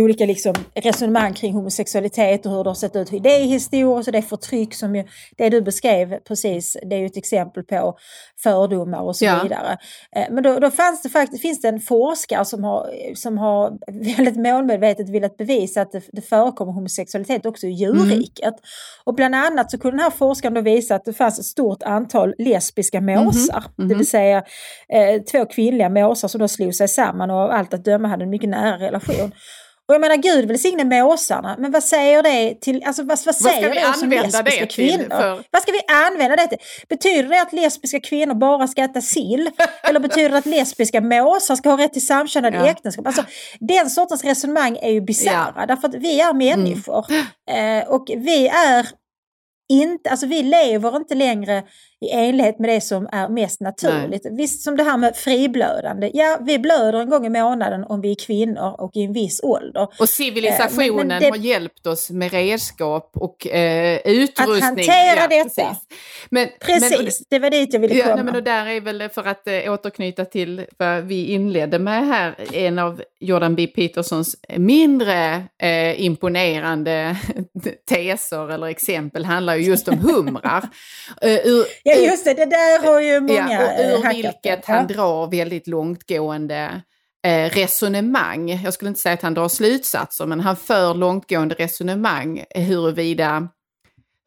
olika liksom resonemang kring homosexualitet och hur det har sett ut idéhistoriskt och det förtryck som ju, det du beskrev precis, det är ju ett exempel på fördomar och så Ja. vidare. Eh, Men då, då fanns det faktiskt, finns det en forskare som har, som har väldigt målmedvetet velat bevisa att det, det förekommer homosexualitet också i djurriket. Och bland annat så kunde den här forskaren då visa att det fanns ett stort antal lesbiska måsar. Det vill säga eh, två kvinnliga måsar som då slog sig samman och av allt att döma hade en mycket nära relation. Och jag menar gud välsigne måsarna, men vad säger det till, alltså vad, vad säger vi det som använda lesbiska kvinnor? för? Vad ska vi använda det till? Betyder det att lesbiska kvinnor bara ska äta sill? Eller betyder det att lesbiska måsar ska ha rätt till samkönade Ja. äktenskap? Alltså, den sortens resonemang är ju bisarra, därför att vi är människor. Eh, och vi är inte, alltså vi lever inte längre i enlighet med det som är mest naturligt. Visst som det här med friblödande. Ja, vi blöder en gång i månaden om vi är kvinnor och i en viss ålder. Och civilisationen Eh, men- men det- har hjälpt oss med redskap och eh, utrustning. Att hantera detta. Precis, men, Precis, det var dit jag ville Ja, komma. nej, men och där är väl för att eh, återknyta till vad vi inledde med här, en av Jordan B. Petersons mindre eh, imponerande teser eller exempel handlar ju just om humrar. Eh, ur, Ja just det, det där har ju många ja, och eh, ur hackat vilket han Ja. drar väldigt långtgående eh, resonemang. Jag skulle inte säga att han drar slutsatser, men han för långtgående resonemang huruvida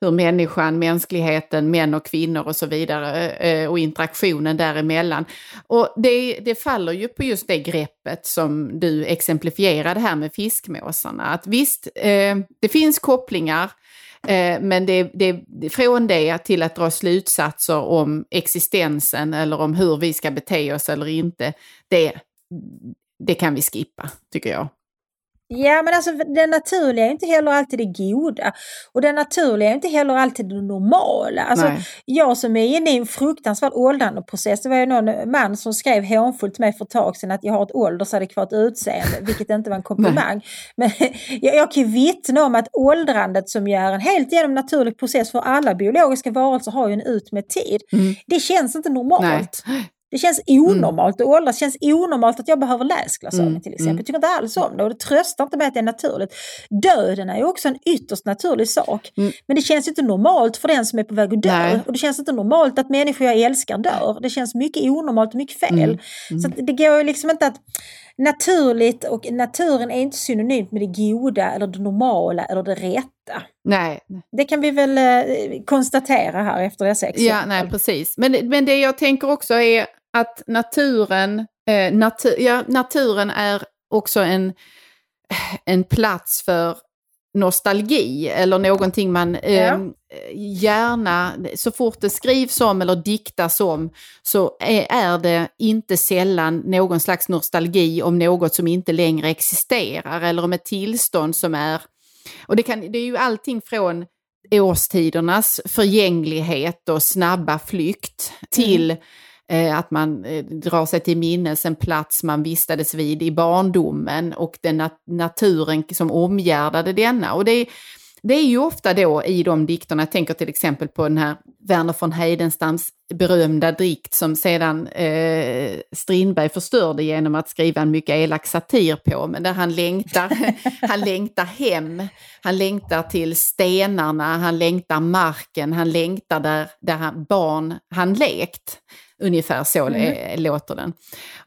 hur människan, mänskligheten, män och kvinnor och så vidare eh, och interaktionen däremellan. Och det, det faller ju på just det greppet som du exemplifierade här med fiskmåsarna. Att visst, det finns kopplingar Eh, men det, det, från det till att dra slutsatser om existensen eller om hur vi ska bete oss eller inte, det, det kan vi skippa, tycker jag. Ja, men alltså det naturliga är inte heller alltid det goda. Och det naturliga är inte heller alltid det normala. Alltså, jag som är inne i en fruktansvärd åldrandeprocess, det var ju någon man som skrev hånfullt till mig för ett tag sedan att jag har ett åldersadekvat utseende, vilket inte var en komplimang. Men jag, jag kan ju vittna om att åldrandet som ju är en helt igenom naturlig process för alla biologiska varelser har ju en utmätt tid. Mm. Det känns inte normalt. Nej. Det känns onormalt att åldras, det känns onormalt att jag behöver läsglasögon mm. till exempel. Mm. Jag tycker inte alls om det och det tröstar inte med att det är naturligt. Döden är ju också en ytterst naturlig sak. Mm. Men det känns inte normalt för den som är på väg att dö. Nej. Och det känns inte normalt att människor jag älskar dör. Det känns mycket onormalt och mycket fel. Mm. mm. Så det går ju liksom inte att naturligt och naturen är inte synonymt med det goda eller det normala eller det rätta. Nej. Det kan vi väl eh, konstatera här efter dessa exempel. Ja, nej precis. Men, men det jag tänker också är att naturen, eh, natur, ja, naturen är också en, en plats för nostalgi eller någonting man eh, ja. gärna, så fort det skrivs om eller diktas om så är, är, det inte sällan någon slags nostalgi om något som inte längre existerar eller om ett tillstånd som är, och det, kan, det är ju allting från årstidernas förgänglighet och snabba flykt till mm eh, att man eh, drar sig till minnes en plats man vistades vid i barndomen och den nat naturen som omgärdade denna. Och det, det är ju ofta då i de dikterna, jag tänker till exempel på den här Werner von Heidenstams berömda dikt som sedan eh, Strindberg förstörde genom att skriva en mycket elak satir på, men där han längtar, han längtar hem, han längtar till stenarna, han längtar marken, han längtar där, där han, barn han lekt. Ungefär så mm. låter den.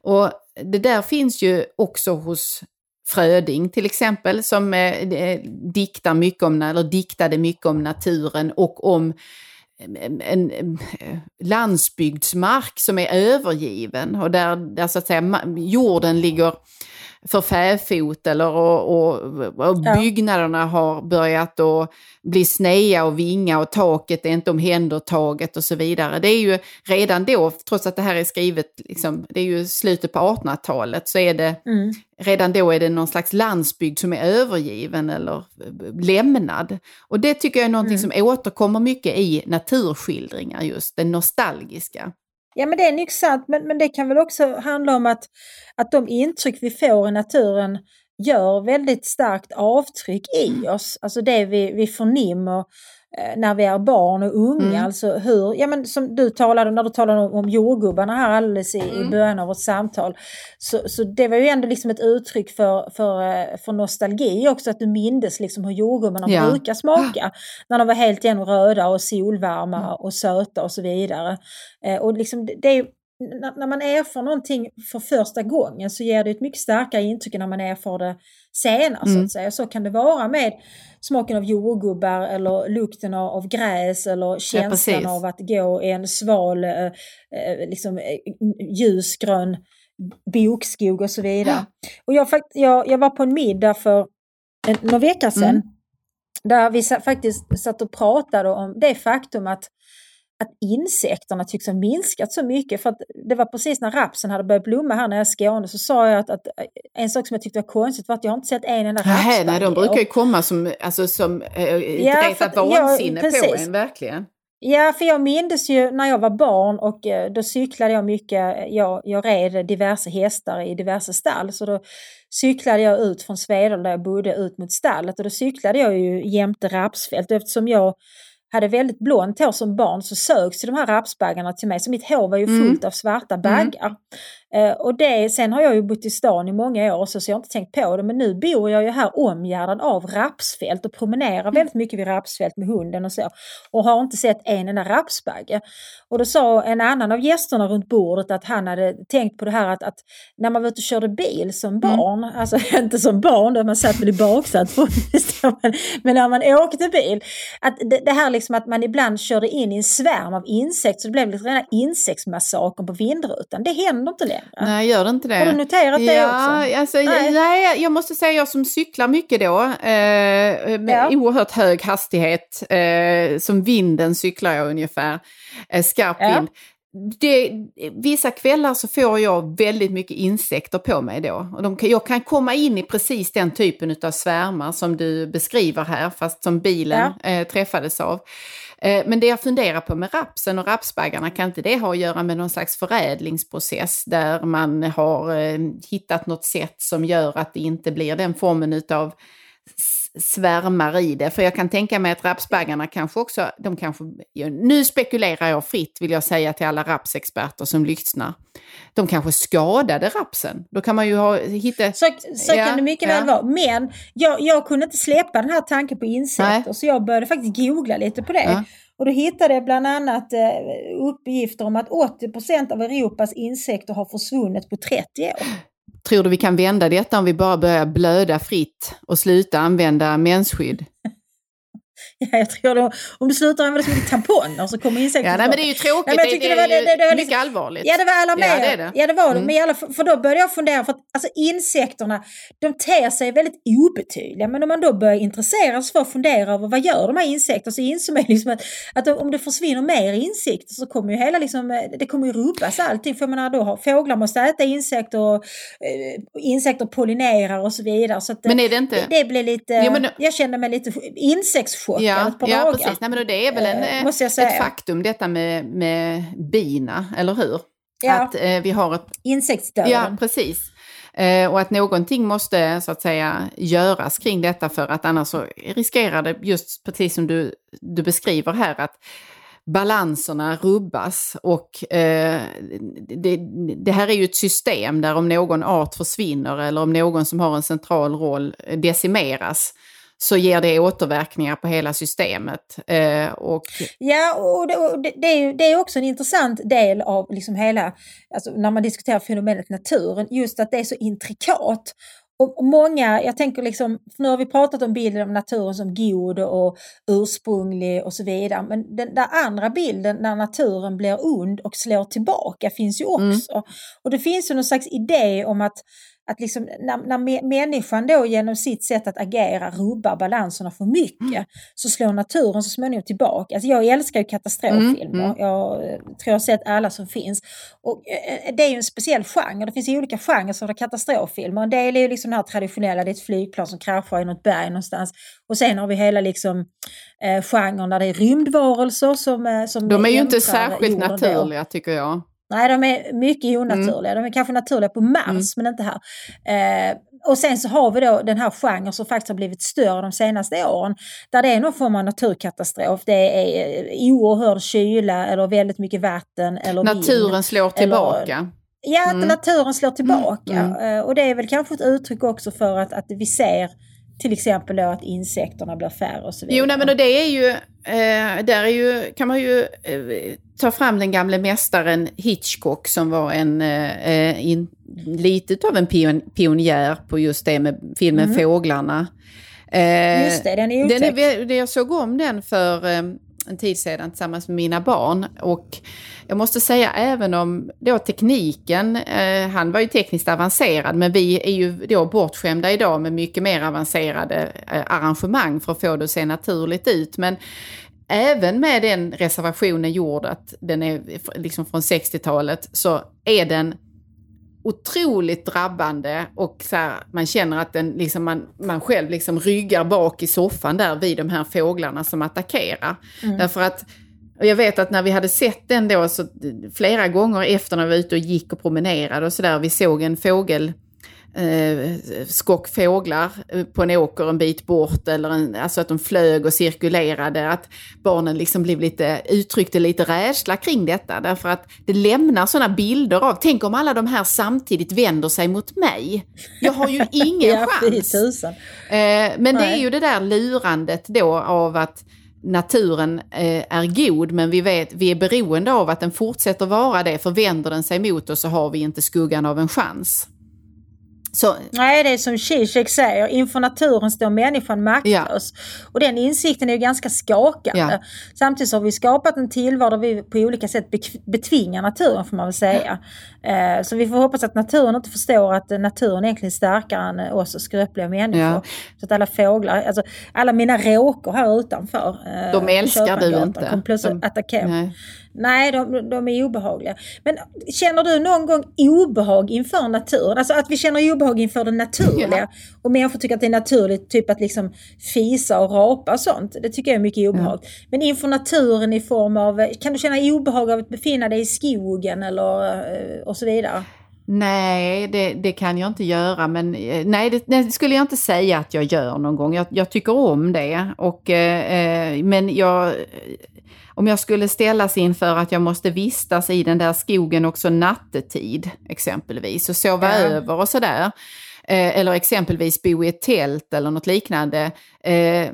Och det där finns ju också hos Fröding till exempel som eh, diktar mycket om, eller diktade mycket om naturen och om en, en, en landsbygdsmark som är övergiven och där, där så att säga jorden ligger för fäfot eller och, och, och byggnaderna har börjat att bli snea och vinga och taket är inte omhändertaget och så vidare. Det är ju redan då, trots att det här är skrivet, liksom, det är ju slutet på 1800-talet, så är det mm. redan då är det någon slags landsbygd som är övergiven eller lämnad. Och det tycker jag är någonting mm. som återkommer mycket i naturskildringar just, det nostalgiska. Ja men det är nog sant, men, men det kan väl också handla om att, att de intryck vi får i naturen gör väldigt starkt avtryck i oss. Alltså det vi, vi förnimmer när vi är barn och unga. Mm. Alltså hur, ja men som du talade när du talade om, om jordgubbarna här alldeles i, mm. i början av vårt samtal. Så, så det var ju ändå liksom ett uttryck för, för, eh, för nostalgi också, att du mindes liksom hur jordgubbarna ja. brukar smaka. När de var helt igenom röda och solvarma mm. och söta och så vidare. Eh, och liksom det är när man erfar någonting för första gången så ger det ett mycket starkare intryck än när man erfar det senare. Mm. Så att säga. Så kan det vara med smaken av jordgubbar eller lukten av gräs eller känslan ja, av att gå i en sval, eh, eh liksom, eh, ljusgrön bokskog och så vidare. Och jag, jag, jag var på en middag för en, några veckor sedan mm. där vi faktiskt satt och pratade om det faktum att att insekterna tycks ha minskat så mycket. För att det var precis när rapsen hade börjat blomma här när jag är i Skåne så sa jag att, att en sak som jag tyckte var konstigt var att jag inte sett en enda rapsbagge. Nej, de brukar ju komma som, alltså, som äh, ja, retat vansinne ja, på en, verkligen. Ja, för jag minns ju när jag var barn och eh, då cyklade jag mycket. Jag, jag red diverse hästar i diverse stall. Så då cyklade jag ut från Svedala där jag bodde ut mot stallet och då cyklade jag ju jämte rapsfält. Eftersom jag hade väldigt blont hår som barn så sögs de här rapsbaggarna till mig. Så mitt hår var ju mm. fullt mm. av svarta baggar. Eh, och det, sen har jag ju bott i stan i många år så, så jag har inte tänkt på det men nu bor jag ju här omgärdad av rapsfält och promenerar väldigt mycket vid rapsfält med hunden och så. Och har inte sett en enda rapsbagge. Och då sa en annan av gästerna runt bordet att han hade tänkt på det här att, att när man var ute och körde bil som barn, mm. alltså inte som barn då man satt väl i baksätet men, men när man åkte bil, att det, det, här liksom att man ibland körde in i en svärm av insekter så det blev lite rena insektsmassakern på vindrutan. Det händer inte längre. Nej, gör det inte det? Har du noterat det ja, också? Alltså, nej. nej, jag måste säga jag som cyklar mycket då, eh, med ja. oerhört hög hastighet, eh, som vinden cyklar jag ungefär, eh, skarp vind. Det, vissa kvällar så får jag väldigt mycket insekter på mig då. Och de, jag kan komma in i precis den typen av svärmar som du beskriver här, fast som bilen ja. eh, träffades av. Eh, men det jag funderar på med rapsen och rapsbaggarna, kan inte det ha att göra med någon slags förädlingsprocess där man har eh, hittat något sätt som gör att det inte blir den formen utav svärmar i det. För jag kan tänka mig att rapsbaggarna kanske också, de kanske, nu spekulerar jag fritt vill jag säga till alla rapsexperter som lyssnar. De kanske skadade rapsen. Då kan man ju ha, hitta... Så, så ja, kan det mycket ja. väl vara. Men jag, jag kunde inte släppa den här tanken på insekter Nej. så jag började faktiskt googla lite på det. Ja. Och då hittade jag bland annat eh, uppgifter om att 80% av Europas insekter har försvunnit på 30 år. Tror du vi kan vända detta om vi bara börjar blöda fritt och sluta använda mensskydd? Ja, jag tror då, om du slutar använda så mycket tamponger så kommer insekterna Ja, nej, men det är ju tråkigt. Nej, det, det, det, var, det, det, det, mycket liksom, allvarligt. Ja, det var alarmerande. Ja, det, det. Ja, det var mm. Men alla, för då började jag fundera, för att alltså, insekterna, de ter sig väldigt obetydliga. Men om man då börjar intressera sig för att fundera över vad gör de här insekterna så inser man liksom att, att om det försvinner mer insekter så kommer ju hela liksom, det kommer ju rubbas allting. För jag menar, då har, fåglar måste äta insekter och äh, insekter pollinerar och så vidare. Så att, men är det inte... Det, det blir lite, ja, men... jag kände mig lite insektschockad ja, par ja, dagar. Precis. Nej, men det är väl en, eh, ett faktum detta med, med bina, eller hur? Ja. Att eh, vi har ett... Insektsdöden. Ja, precis. Eh, och att någonting måste så att säga göras kring detta för att annars så riskerar det just precis som du, du beskriver här att balanserna rubbas och eh, det, det, här är ju ett system där om någon art försvinner eller om någon som har en central roll decimeras så ger det återverkningar på hela systemet. Eh, och... Ja, och det, och det, är ju, det är också en intressant del av liksom hela, alltså när man diskuterar fenomenet naturen, just att det är så intrikat. Och många, jag tänker liksom, nu har vi pratat om bilden av naturen som god och ursprunglig och så vidare, men den där andra bilden när naturen blir ond och slår tillbaka finns ju mm. också. Mm. Och det finns ju någon slags idé om att att liksom, när, när människan då genom sitt sätt att agera rubbar balanserna för mycket mm. så slår naturen så småningom tillbaka. Alltså jag älskar ju katastroffilmer. Mm. Mm. Jag eh, tror jag har sett alla som finns. Och eh, det är ju en speciell genre. Det finns ju olika genrer av katastroffilmer. En del är ju liksom den här traditionella, det är ett flygplan som kraschar i något berg någonstans. Och sen har vi hela liksom eh, genren där det är rymdvarelser som, eh, som De är ju inte särskilt naturliga då. tycker jag. Nej, de är mycket onaturliga. Mm. De är kanske naturliga på Mars, mm. men inte här. Eh, och sen så har vi då den här genren som faktiskt har blivit större de senaste åren. Där det är någon form av naturkatastrof. Det är eh, oerhörd kyla eller väldigt mycket vatten. Eller Naturen vind, slår tillbaka. Eller, ja, att mm. naturen slår tillbaka. Mm. Eh, och det är väl kanske ett uttryck också för att, att vi ser till exempel då att insekterna blir färre och så vidare. Jo, nej, men det är ju, eh, där är ju, kan man ju eh, ta fram den gamle mästaren Hitchcock som var en, eh, in, lite av en pion, pionjär på just det med filmen mm. Fåglarna. Eh, just det, den är otäck. Den är, jag såg om den för eh, en tid sedan tillsammans med mina barn. Och jag måste säga även om då tekniken, eh, han var ju tekniskt avancerad men vi är ju då bortskämda idag med mycket mer avancerade eh, arrangemang för att få det att se naturligt ut. Men även med den reservationen gjord att den är liksom från 60-talet så är den otroligt drabbande och så här, man känner att den, liksom man, man själv liksom ryggar bak i soffan där vid de här fåglarna som attackerar. Mm. Därför att och jag vet att när vi hade sett den då så flera gånger efter när vi var ute och gick och promenerade och sådär, vi såg en fågel eh, skock fåglar eh, på en åker en bit bort eller en, alltså att de flög och cirkulerade. Att barnen liksom blev lite, uttryckte lite rädsla kring detta därför att det lämnar sådana bilder av, tänk om alla de här samtidigt vänder sig mot mig. Jag har ju ingen Ja, chans. Eh, men det är Nej. ju det där lurandet då av att naturen eh, är god men vi, vet, vi är beroende av att den fortsätter vara det för vänder den sig mot oss så har vi inte skuggan av en chans. Så, Nej, det är som Zizek säger, inför naturen står människan maktlös. Och den insikten är ju ganska skakande. Ja. Samtidigt så har vi skapat en tillvaro där vi på olika sätt betvingar naturen får man väl säga. Eh, så vi får hoppas att naturen inte förstår att naturen egentligen är starkare än oss och skröpliga människor. Ja. Så att alla fåglar, alltså alla mina råkor här utanför. eh, De älskar du inte. Kom plötsligt De- attackera. Nej. De, de är obehagliga. Men känner du någon gång obehag inför naturen? Alltså att vi känner obehag inför det naturliga. Ja. Och människor tycker att det är naturligt typ att liksom fisa och rapa och sånt. Det tycker jag är mycket obehag. Men inför naturen i form av, kan du känna obehag av att befinna dig i skogen eller eh, och så vidare? Nej, det, det kan jag inte göra, men eh, nej, det, det skulle jag inte säga att jag gör någon gång. Jag, jag tycker om det, och, eh, eh, men jag, om jag skulle ställas inför att jag måste vistas i den där skogen också nattetid, exempelvis, och sova Ja. över och sådär, eh, eller exempelvis bo i ett tält eller något liknande, eh,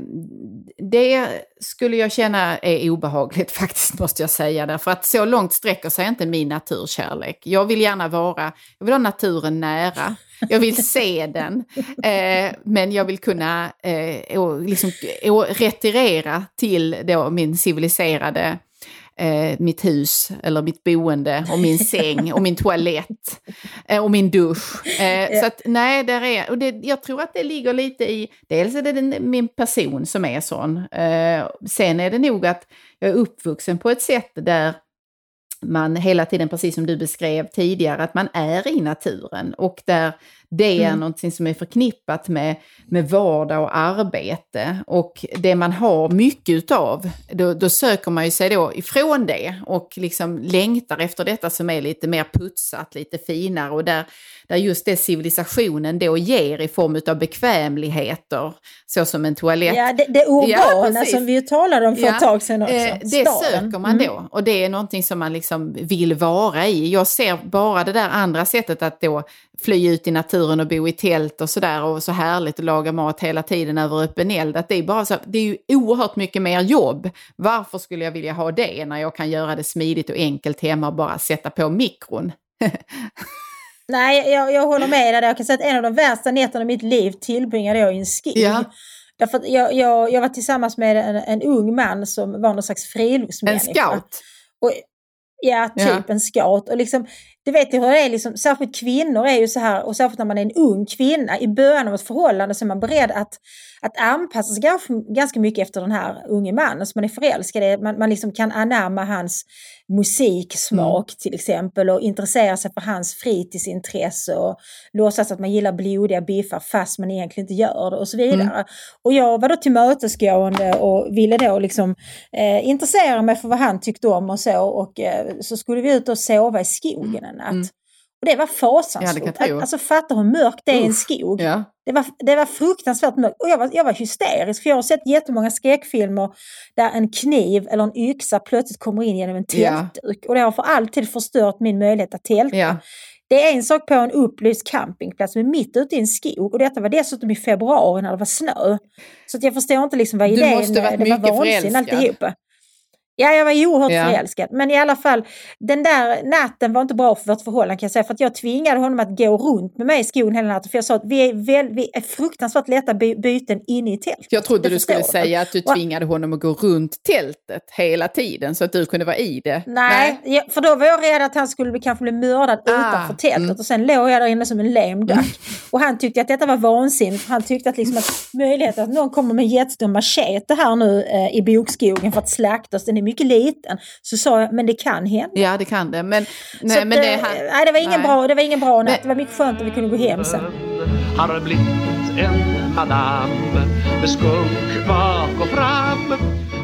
det skulle jag känna är obehagligt faktiskt, måste jag säga. Därför att så långt sträcker sig inte min naturkärlek. Jag vill gärna vara, jag vill ha naturen nära. Jag vill se den, eh, men jag vill kunna eh, liksom, retirera till då min civiliserade eh, mitt hus eller mitt boende och min säng och min toalett eh, och min dusch. Eh, så att nej, där är, och det, jag tror att det ligger lite i, dels är det den, min person som är sån. Eh, sen är det nog att jag är uppvuxen på ett sätt där man hela tiden, precis som du beskrev tidigare, att man är i naturen och där det är Mm. någonting som är förknippat med, med vardag och arbete. Och det man har mycket utav, då, då söker man ju sig då ifrån det och liksom längtar efter detta som är lite mer putsat, lite finare och där, där just det civilisationen då ger i form utav bekvämligheter, så som en toalett. Ja, det, det urbana Ja, som vi ju talade om för ett tag sedan också. Eh, det Staden. söker man Mm. då och det är någonting som man liksom vill vara i. Jag ser bara det där andra sättet att då fly ut i naturen och bo i tält och sådär och så härligt att laga mat hela tiden över öppen eld. Att det är bara så, det är ju oerhört mycket mer jobb. Varför skulle jag vilja ha det när jag kan göra det smidigt och enkelt hemma och bara sätta på mikron? Nej, jag, jag håller med dig. där. Jag kan säga att en av de värsta nätterna i mitt liv tillbringade jag i en skog. Ja. Därför jag, jag, jag var tillsammans med en, en ung man som var någon slags En friluftsmänniska. scout. Och, ja, typ Ja. en scout. Och liksom, du vet ju hur det är, liksom, särskilt kvinnor är ju så här, och särskilt när man är en ung kvinna, i början av ett förhållande så är man beredd att, att anpassa sig ganska, mycket efter den här unge mannen som man är förälskad i. Man, man liksom kan anamma hans musiksmak Mm. till exempel och intressera sig för hans fritidsintresse och låtsas att man gillar blodiga biffar fast man egentligen inte gör det och så vidare. Mm. Och jag var då tillmötesgående och ville då liksom eh, intressera mig för vad han tyckte om och så och eh, så skulle vi ut och sova i skogen en natt. Mm. Och det var fasansfullt. Ja, alltså fatta hur mörkt det är i en skog. Ja. Det var, det var fruktansvärt mörkt och jag var, jag var hysterisk för jag har sett jättemånga skräckfilmer där en kniv eller en yxa plötsligt kommer in genom en Ja. tältduk och det har för alltid förstört min möjlighet att tälta. Ja. Det är en sak på en upplyst campingplats men mitt ute i en skog och detta var dessutom i februari när det var snö. Så jag förstår inte liksom vad Du idén måste varit det var mycket vansinne förälskad. alltihopa. Ja, jag var oerhört Ja. förälskad. Men i alla fall, den där natten var inte bra för vårt förhållande kan jag säga. För att jag tvingade honom att gå runt med mig i skogen hela natten. För jag sa att vi är, väl, vi är fruktansvärt lätta by byten inne i tältet. Jag trodde Det du skulle du. säga att du tvingade honom att gå runt tältet hela tiden så att du kunde vara i det. Nej, ja, för då var jag rädd att han skulle kanske bli mördad Ah, utanför tältet. mm. Och sen låg jag där inne som en lame duck. Och han tyckte att detta var vansinnigt. Han tyckte att, liksom att möjligheten att någon kommer med en jättestor machete här nu eh, i bokskogen för att slakta oss, den är mycket liten. Så sa jag, men det kan hända. Ja, det kan det. Men, nej, att, men det, eh, han, nej, det var ingen nej. bra, det var ingen bra natt. Men- Det var mycket skönt att vi kunde gå hem sen. Har blivit en madam med skunk bak och fram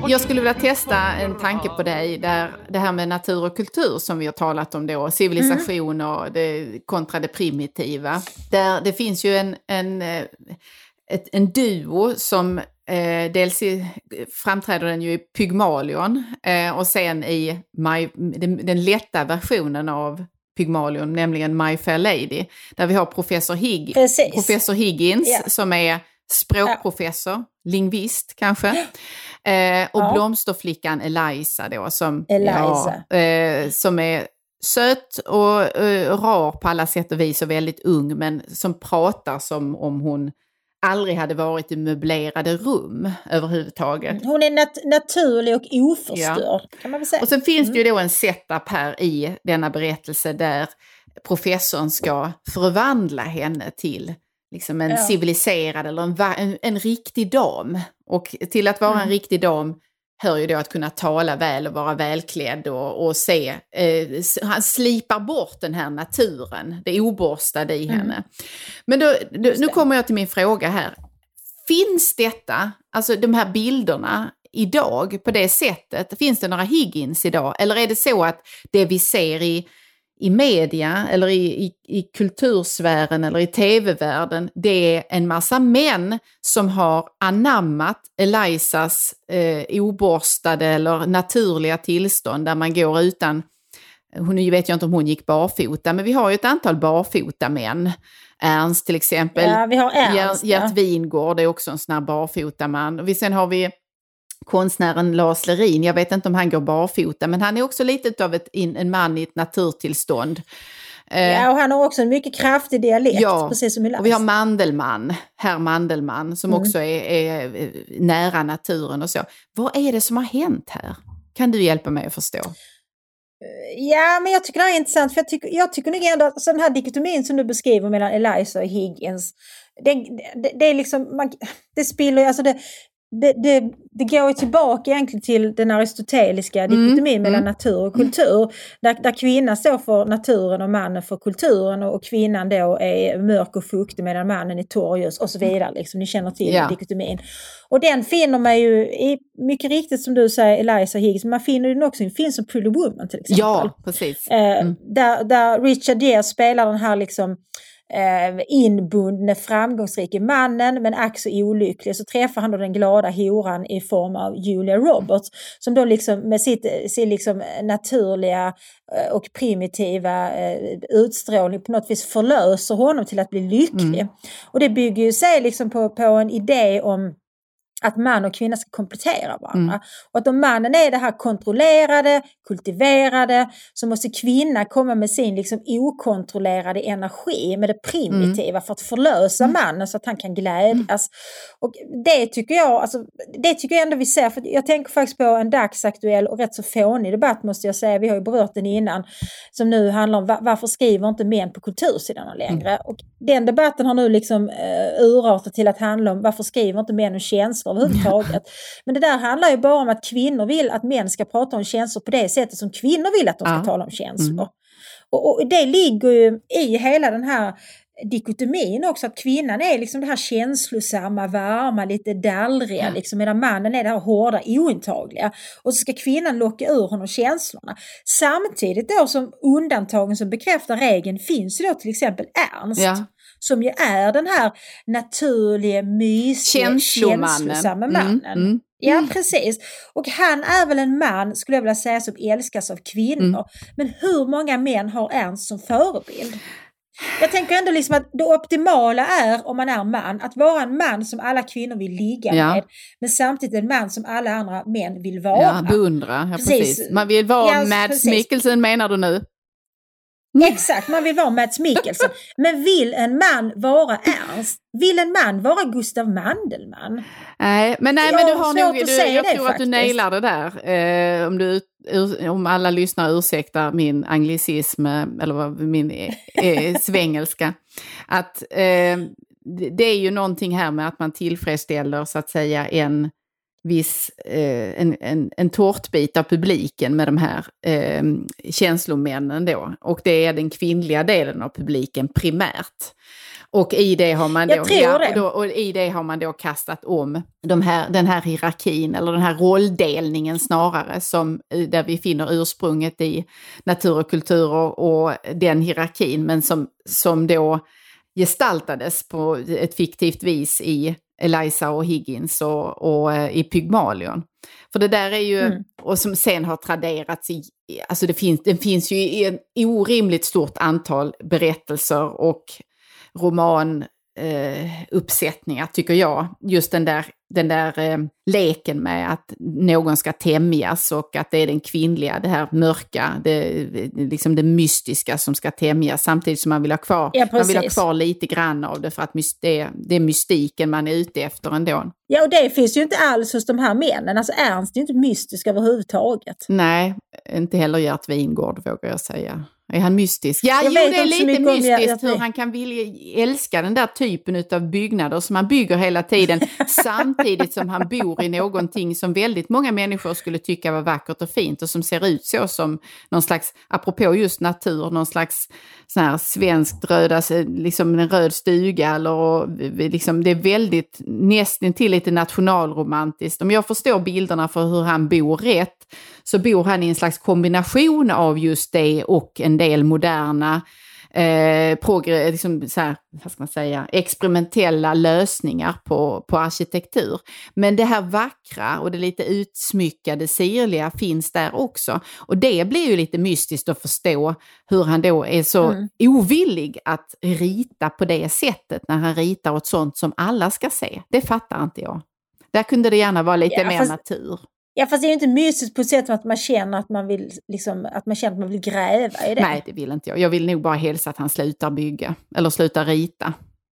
Jag skulle vilja testa en tanke på dig, där det här med natur och kultur som vi har talat om då, civilisation och det, kontra det primitiva. Där det finns ju en, en, eh, ett, en duo som eh, dels i, framträder den ju i Pygmalion eh, och sen i My, den, den lätta versionen av Pygmalion, nämligen My Fair Lady, där vi har professor, Higg, Precis. professor Higgins Ja. som är språkprofessor, lingvist kanske. Eh, och Ja. blomsterflickan Eliza då som, Eliza. Ja, eh, som är söt och eh, rar på alla sätt och vis och väldigt ung men som pratar som om hon aldrig hade varit i möblerade rum överhuvudtaget. Hon är nat naturlig och oförstörd, kan man väl säga. Och sen finns det ju då en setup här i denna berättelse där professorn ska förvandla henne till liksom en Ja. civiliserad eller en, en, en riktig dam. Och till att vara en riktig dam hör ju då att kunna tala väl och vara välklädd och, och se, eh, han slipar bort den här naturen, det oborstade i henne. Men då, då, nu kommer jag till min fråga här. Finns detta, alltså de här bilderna idag på det sättet? Finns det några Higgins idag? Eller är det så att det vi ser i, i media eller i, i, i kultursfären eller i tv-världen, det är en massa män som har anammat Elisas eh, oborstade eller naturliga tillstånd där man går utan hon vet jag inte om hon gick barfota, men vi har ju ett antal barfota män. Ernst till exempel. Ja, vi har Ernst, Gert, Gert. Wingård är också en sån här barfotaman. Och vi, sen har vi konstnären Lars Lerin. Jag vet inte om han går barfota, men han är också lite av ett, en man i ett naturtillstånd. Eh, Ja, och han har också en mycket kraftig dialekt, Ja, precis som Eliza. och vi har Mandelmann, herr Mandelmann, som Mm. också är, är eh, nära naturen och så. Vad är det som har hänt här? Kan du hjälpa mig att förstå? Ja, men jag tycker det här är intressant, för jag tycker, jag tycker nog ändå att alltså, den här dikotomin som du beskriver mellan Eliza och Higgins, det, det, det är liksom, man, det spiller, alltså det, det, det, det går ju tillbaka egentligen till den aristoteliska dikotomin mellan natur och kultur. Där, där kvinnan står för naturen och mannen för kulturen och, och kvinnan då är mörk och fuktig medan mannen är torr och ljus och så vidare. Liksom. Ni känner till Ja. dikotomin. Och den finner man ju, i, mycket riktigt som du säger, Eliza Higgins, men man finner den också i en film som Pretty Woman till exempel. Ja, precis. Eh, där, där Richard Gere spelar den här liksom eh, inbundne framgångsrike mannen men ack så olycklig. Så träffar han då den glada horan i form av Julia Roberts som då liksom med sitt, sin liksom naturliga eh, och primitiva eh, utstrålning på något vis förlöser honom till att bli lycklig. Och det bygger ju sig liksom på, på en idé om att man och kvinna ska komplettera varandra. Och att om mannen är det här kontrollerade, kultiverade, så måste kvinnan komma med sin liksom okontrollerade energi, med det primitiva för att förlösa mannen så att han kan glädjas. Och det tycker jag, alltså, det tycker jag ändå vi ser, för jag tänker faktiskt på en dagsaktuell och rätt så fånig debatt måste jag säga, vi har ju berört den innan, som nu handlar om va- varför skriver inte män på kultursidorna längre? Och den debatten har nu liksom uh, urartat till att handla om varför skriver inte män om känslor överhuvudtaget? Men det där handlar ju bara om att kvinnor vill att män ska prata om känslor på det sättet som kvinnor vill att de ska Ja. tala om känslor. Och, och det ligger ju i hela den här dikotomin också, att kvinnan är liksom det här känslosamma, varma, lite dallriga, liksom, medan mannen är det här hårda, ointagliga. Och så ska kvinnan locka ur honom känslorna. Samtidigt då som undantagen som bekräftar regeln finns ju då till exempel Ernst. Ja. Som ju är den här naturliga, mysiga, känslosamma Mm, mannen. mm. Ja, precis. Och han är väl en man, skulle jag vilja säga, som älskas av kvinnor. Mm. Men hur många män har Ernst som förebild? Jag tänker ändå liksom att det optimala är, om man är man, att vara en man som alla kvinnor vill ligga Ja. med. Men samtidigt en man som alla andra män vill vara. Ja, beundra. Ja, precis. Precis. Man vill vara Ja, Mads. Mikkelsen menar du nu? Exakt, man vill vara Mats Mikkelsen. Men vill en man vara Ernst? Vill en man vara Gustav Mandelmann? Nej, men, nej, men du har nog, du, jag tror att du faktiskt. nailar det där. Eh, om, du, om alla lyssnare ursäktar min anglicism, eh, eller min eh, eh, svengelska. Att eh, det, det är ju någonting här med att man tillfredsställer så att säga en viss, eh, en, en, en tårtbit av publiken med de här eh, känslomännen då. Och det är den kvinnliga delen av publiken primärt. Och i det har man då, ja, då, och i det har man då kastat om de här, den här hierarkin, eller den här rolldelningen snarare, som, eh, där vi finner ursprunget i natur och kultur och, och den hierarkin, men som, som då gestaltades på ett fiktivt vis i Eliza och Higgins och, och eh, i Pygmalion. För det där är ju, Mm. och som sen har traderats i, alltså det finns, det finns ju i en orimligt stort antal berättelser och roman eh, tycker jag. Just den där, den där eh, leken med att någon ska tämjas och att det är den kvinnliga, det här mörka, det, liksom det mystiska som ska tämjas samtidigt som man vill ha kvar, Ja, man vill ha kvar lite grann av det för att det, det är mystiken man är ute efter ändå. Ja, och det finns ju inte alls hos de här männen. Alltså Ernst är inte mystisk överhuvudtaget. Nej, inte heller Gert Wingård vågar jag säga. Är han mystisk? Ja, Jag jo, det är lite mystiskt hur han kan vilja älska den där typen av byggnader som han bygger hela tiden samtidigt som han bor i någonting som väldigt många människor skulle tycka var vackert och fint och som ser ut så som någon slags, apropå just natur, någon slags sån här svenskt röda, liksom en röd stuga eller liksom, det är väldigt nästan till lite nationalromantiskt. Om jag förstår bilderna för hur han bor rätt så bor han i en slags kombination av just det och en del moderna eh, liksom så här, vad ska man säga, experimentella lösningar på, på arkitektur. Men det här vackra och det lite utsmyckade, sirliga finns där också. Och det blir ju lite mystiskt att förstå hur han då är så Mm. ovillig att rita på det sättet när han ritar åt sånt som alla ska se. Det fattar inte jag. Där kunde det gärna vara lite Ja, mer fast- natur. Ja, fast det är ju inte mysigt på ett sätt som att man känner att man vill, liksom, att man känner att man vill gräva i det. Nej, det vill inte jag. Jag vill nog bara hälsa att han slutar bygga. Eller slutar rita.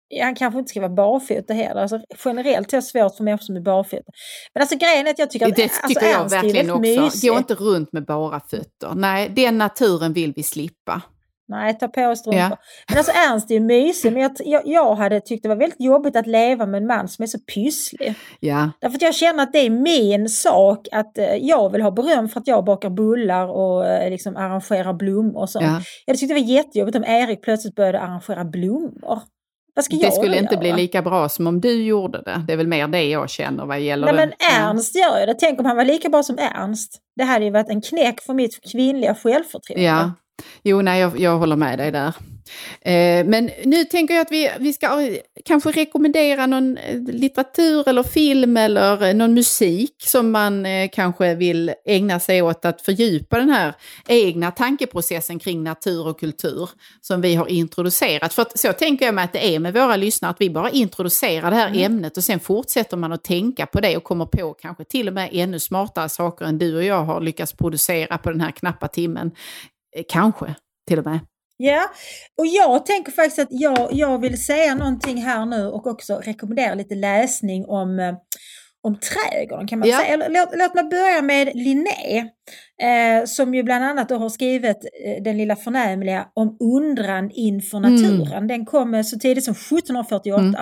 Ja, Han kanske inte ska vara barfota heller. Alltså, generellt är det svårt för människor som är barfota. Men alltså grejen är att jag tycker att Det alltså, tycker jag är ju verkligen också. Gå inte runt med bara fötter. Nej, den naturen vill vi slippa. Nej, ta på strumpor. Ja. Men alltså Ernst är ju mysig, men jag, jag, hade tyckt det var väldigt jobbigt att leva med en man som är så pysslig. Ja, Därför att jag känner att det är min sak att eh, jag vill ha beröm för att jag bakar bullar och eh, liksom arrangerar blommor och sånt. ja. Jag tyckte det var jättejobbigt om Erik plötsligt började arrangera blommor. Vad ska jag Det skulle inte göra? bli lika bra som om du gjorde det. Det är väl mer det jag känner vad gäller Nej men Ernst gör ju det. Tänk om han var lika bra som Ernst. Det hade ju varit en knäck för mitt kvinnliga självförtroende. Ja, jo nej jag, jag håller med dig där. Eh, men nu tänker jag att vi, vi ska eh, kanske rekommendera någon eh, litteratur eller film eller någon musik som man eh, kanske vill ägna sig åt att fördjupa den här egna tankeprocessen kring natur och kultur som vi har introducerat. För att, så tänker jag mig att det är med våra lyssnare, att vi bara introducerar det här ämnet och sen fortsätter man att tänka på det och kommer på kanske till och med ännu smartare saker än du och jag har lyckats producera på den här knappa timmen. Eh, Kanske till och med. Ja, och jag tänker faktiskt att jag, jag vill säga någonting här nu och också rekommendera lite läsning om, eh, om trädgården kan man Ja. säga. Låt, låt mig börja med Linné, eh, som ju bland annat har skrivit eh, den lilla förnämliga Om undran inför naturen. Den kom eh, så tidigt som 1748. Mm.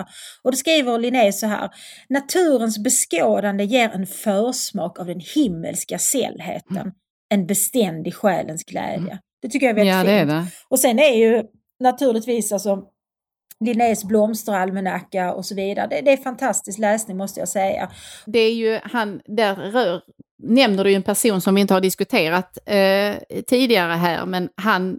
Och då skriver Linné så här. Naturens beskådande ger en försmak av den himmelska sällheten. En beständig själens glädje. Det tycker jag är väldigt Ja, fint. det är det. Och sen är ju naturligtvis alltså Linnés blomsteralmanacka och så vidare. Det, det är fantastisk läsning måste jag säga. Det är ju han, där rör, nämner du ju en person som vi inte har diskuterat eh, tidigare här, men han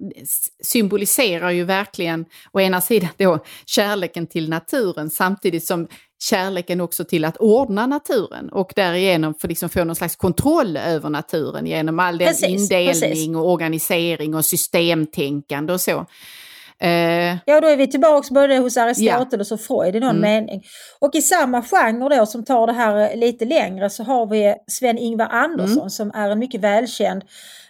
symboliserar ju verkligen å ena sidan då kärleken till naturen samtidigt som kärleken också till att ordna naturen och därigenom få, liksom få någon slags kontroll över naturen genom all den Precis, indelning precis. och organisering och systemtänkande och så. Eh, Ja, då är vi tillbaka både hos Aristoteles och Freud i någon Mm. mening. Och i samma genre då som tar det här eh, lite längre så har vi Sven-Ingvar Andersson Mm. som är en mycket välkänd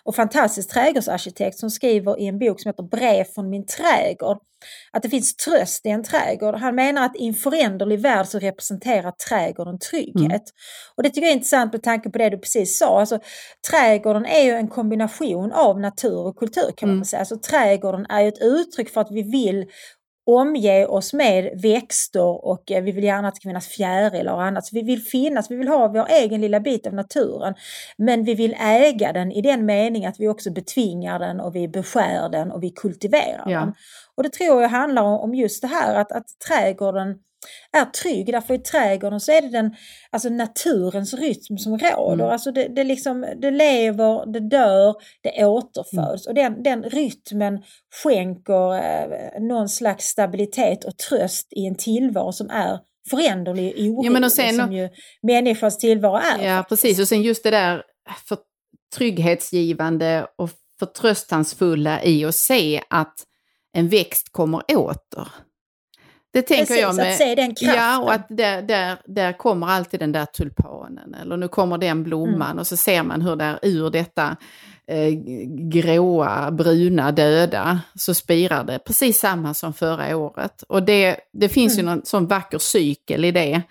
och fantastisk trädgårdsarkitekt som skriver i en bok som heter Brev från min trädgård att det finns tröst i en trädgård. Han menar att i en föränderlig värld så representerar trädgården trygghet. Mm. Och det tycker jag är intressant med tanke på det du precis sa. Alltså, trädgården är ju en kombination av natur och kultur kan man Mm. väl säga. Alltså, trädgården är ju ett uttryck för att vi vill omge oss med växter och eh, vi vill gärna att det ska finnas fjärilar och annat. Så vi vill finnas, vi vill ha vår egen lilla bit av naturen. Men vi vill äga den i den mening att vi också betvingar den och vi beskär den och vi kultiverar Ja. den. Och det tror jag handlar om om just det här att, att trädgården är trygg. Därför i trädgården så är det den, alltså naturens rytm som råder. Mm. Alltså det, det, liksom, det lever, det dör, det återföds. Mm. Och den, den rytmen skänker eh, någon slags stabilitet och tröst i en tillvaro som är föränderlig och orolig. Ja, men och sen- som ju människans tillvaro är. Ja, precis. Och sen just det där för trygghetsgivande och förtröstansfulla i att se att en växt kommer åter. Det tänker Precis, jag med... att se den kraften. Ja, och att där, där, där kommer alltid den där tulpanen eller nu kommer den blomman Mm. och så ser man hur där ur detta eh, gråa, bruna, döda så spirar det precis samma som förra året. Och det, det finns Mm. ju någon sån vacker cykel i det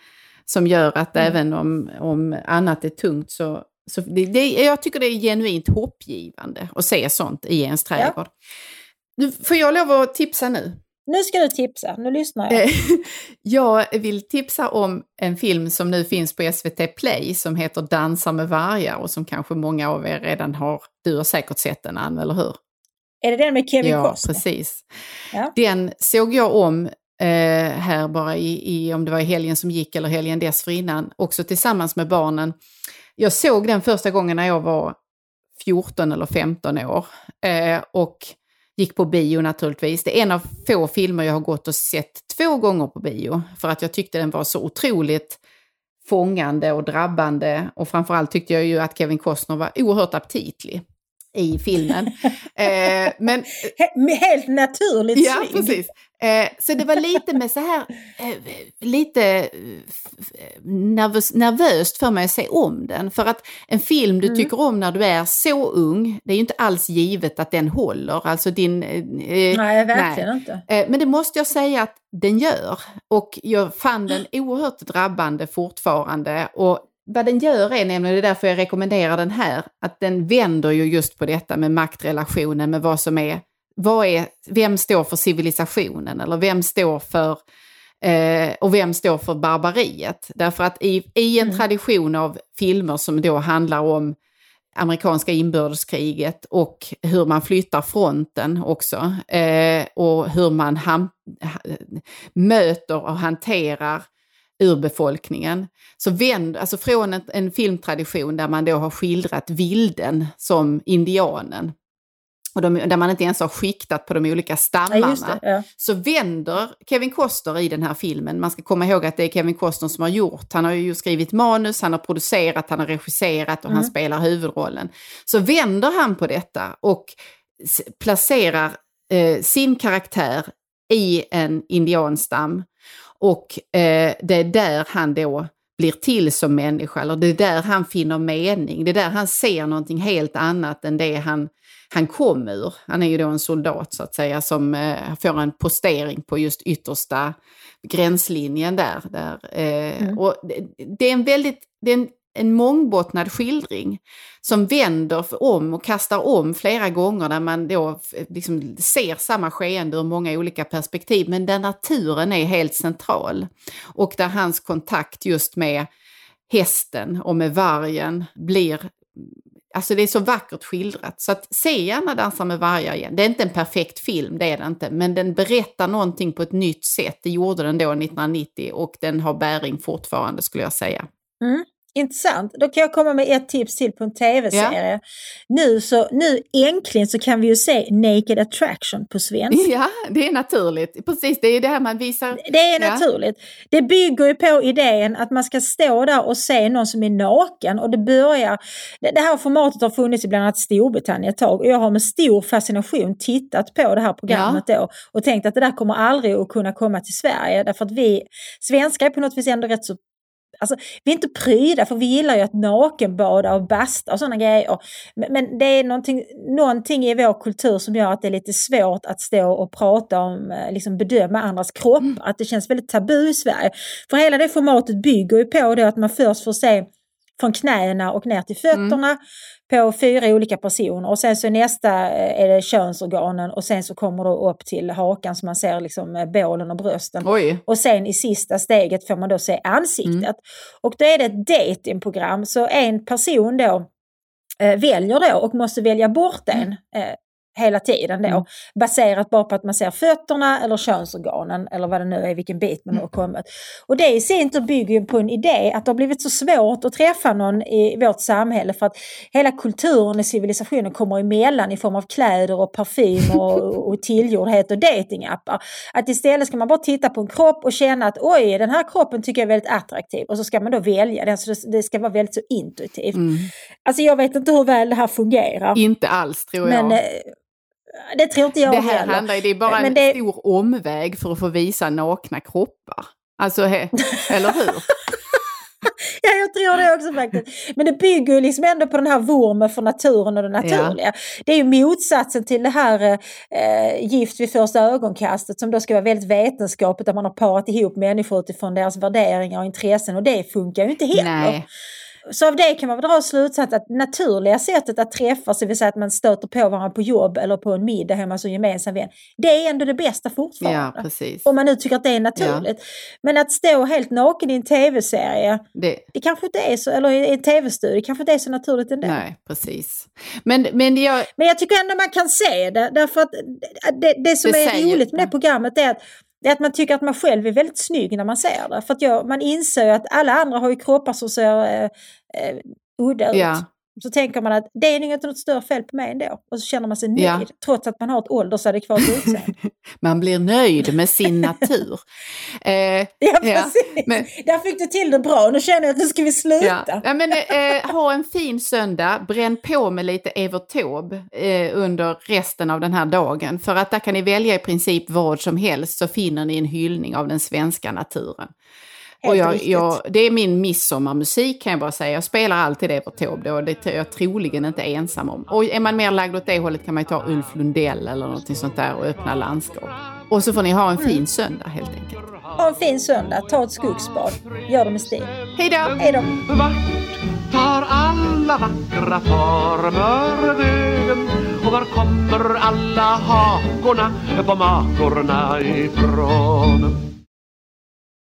som gör att Mm. även om, om annat är tungt så, så det, det, jag tycker det är genuint hoppgivande att se sånt i ens trädgård. Nu får jag lov att tipsa nu. Nu ska du tipsa, nu lyssnar jag. Eh, Jag vill tipsa om en film som nu finns på SVT Play som heter Dansa med vargar och som kanske många av er redan har, du har säkert sett den Ann, eller hur? Är det den med Kevin ja, Costner? precis. Ja. Den såg jag om eh, här bara i, i, om det var i helgen som gick eller helgen dessförinnan, också tillsammans med barnen. Jag såg den första gången när jag var 14 eller 15 år eh, och gick på bio naturligtvis. Det är en av få filmer jag har gått och sett två gånger på bio för att jag tyckte den var så otroligt fångande och drabbande och framförallt tyckte jag ju att Kevin Costner var oerhört aptitlig i filmen. eh, men He- helt naturligt Ja, snygg. precis. Eh, så det var lite med så här, eh, lite eh, f- nervös, nervöst för mig att se om den. För att en film du Mm. tycker om när du är så ung, det är ju inte alls givet att den håller. Alltså din... eh, eh, Nej, verkligen inte. Eh, Men det måste jag säga att den gör. Och jag fann den oerhört drabbande fortfarande. Och vad den gör är nämligen, det är därför jag rekommenderar den här, att den vänder ju just på detta med maktrelationen, med vad som är, vad är, vem står för civilisationen eller vem står för Eh, och vem står för barbariet? Därför att i, i en Mm. tradition av filmer som då handlar om amerikanska inbördeskriget och hur man flyttar fronten också. Eh, och hur man ham- ha- möter och hanterar urbefolkningen. Så vänd, alltså från en, en filmtradition där man då har skildrat vilden som indianen. Och de, där man inte ens har skiktat på de olika stammarna Ja, det. Ja. så vänder Kevin Costner i den här filmen. Man ska komma ihåg att det är Kevin Costner som har gjort. Han har ju skrivit manus, han har producerat, han har regisserat och han Mm. spelar huvudrollen. Så vänder han på detta och placerar eh, sin karaktär i en indianstam. Och eh, det är där han då blir till som människa, eller det är där han finner mening. Det är där han ser någonting helt annat än det han, han kom ur. Han är ju då en soldat så att säga som eh, får en postering på just yttersta gränslinjen där. där eh, Mm. och det, det är en väldigt, det är en, en mångbottnad skildring som vänder om och kastar om flera gånger där man då liksom ser samma skeende ur många olika perspektiv men där naturen är helt central. Och där hans kontakt just med hästen och med vargen blir Alltså det är så vackert skildrat. Så att se gärna Dansa med vargar igen. Det är inte en perfekt film, det är det inte. Men den berättar någonting på ett nytt sätt. Det gjorde den då 1990 och den har bäring fortfarande skulle jag säga. Mm. Intressant. Då kan jag komma med ett tips till på en tv-serie. Nu, så, nu äntligen så kan vi ju se Naked Attraction på svenska. Ja, det är naturligt. Precis, det är det här man visar. Det är Ja. naturligt. Det bygger ju på idén att man ska stå där och se någon som är naken och det börjar... Det här formatet har funnits i bland annat Storbritannien ett tag och jag har med stor fascination tittat på det här programmet då och tänkt att det där kommer aldrig att kunna komma till Sverige därför att vi svenskar är på något vis ändå rätt så Alltså, vi är inte pryda för vi gillar ju att nakenbada och basta och sådana grejer. Men, det är någonting, någonting i vår kultur som gör att det är lite svårt att stå och prata om, eh, liksom bedöma andras kropp. Att det känns väldigt tabu i Sverige. För hela det formatet bygger ju på det att man först får se från knäna och ner till fötterna på fyra olika personer. Och sen så nästa eh, är det könsorganen och sen så kommer det upp till hakan så man ser liksom eh, bålen och brösten. Oj. Och sen i sista steget får man då se ansiktet. Och då är det ett datingprogram så en person då eh, väljer då och måste välja bort en eh, hela tiden då. Mm. Baserat bara på att man ser fötterna eller könsorganen eller vad det nu är, vilken bit man nu har kommit. Och det i sin tur bygger ju på en idé att det har blivit så svårt att träffa någon i vårt samhälle för att hela kulturen och civilisationen kommer emellan i form av kläder och parfym och, och tillgjordhet och datingappar. Att istället ska man bara titta på en kropp och känna att oj, den här kroppen tycker jag är väldigt attraktiv och så ska man då välja den så det- ska vara väldigt så intuitivt. Alltså jag vet inte hur väl det här fungerar. Inte alls tror jag. Men eh, det tror inte jag det här heller. handlar det är bara Men en det- stor omväg för att få visa nakna kroppar. Alltså, he, eller hur? Ja, jag tror det också faktiskt. Men det bygger ju liksom ändå på den här vurmen för naturen och det naturliga. Det är ju motsatsen till det här eh, gift vid första ögonkastet som då ska vara väldigt vetenskapligt där man har parat ihop människor utifrån deras värderingar och intressen och det funkar ju inte heller. Nej. Så av det kan man väl dra slutsats att naturliga sättet att träffas, det vill säga att man stöter på varandra på jobb eller på en middag hemma som gemensam vän, det är ändå det bästa fortfarande. Ja, precis. Om man nu tycker att det är naturligt. Men att stå helt naken i en tv-serie, Det, det kanske inte är så, eller i en tv-studio, det kanske inte är så naturligt ändå. nej, precis. Men, men jag, Men jag tycker ändå man kan se det, därför att det, det som Det är roligt med det programmet är att, det är att man tycker att man själv är väldigt snygg när man ser det. För att jag, man inser ju att alla andra har ju kroppar som ser eh, eh, udda ut. Ja. Så tänker man att det är inte något större fel på mig ändå. Och så känner man sig nöjd, Ja. trots att man har ett åldersadekvat utseende. man blir nöjd med sin natur. Eh, Ja, Ja, precis. men- Där fick du till det bra. Nu känner jag att nu ska vi sluta. Ja. Ja, men, eh, ha en fin söndag, bränn på med lite Evert Taube eh, under resten av den här dagen. För att där kan ni välja i princip vad som helst så finner ni en hyllning av den svenska naturen. Och jag, jag, det är min midsommarmusik kan jag bara säga. Jag spelar alltid Evert Taube och det är jag troligen inte ensam om. Och är man mer lagd åt det hållet kan man ju ta Ulf Lundell eller någonting sånt där och öppna landskap. Och så får ni ha en fin söndag helt enkelt. Ha en fin söndag. Ta ett skogsbad. Gör det med stil. Hej då! Hej då! Vart tar alla vackra former vägen? Och var kommer alla hakorna på makorna ifrån?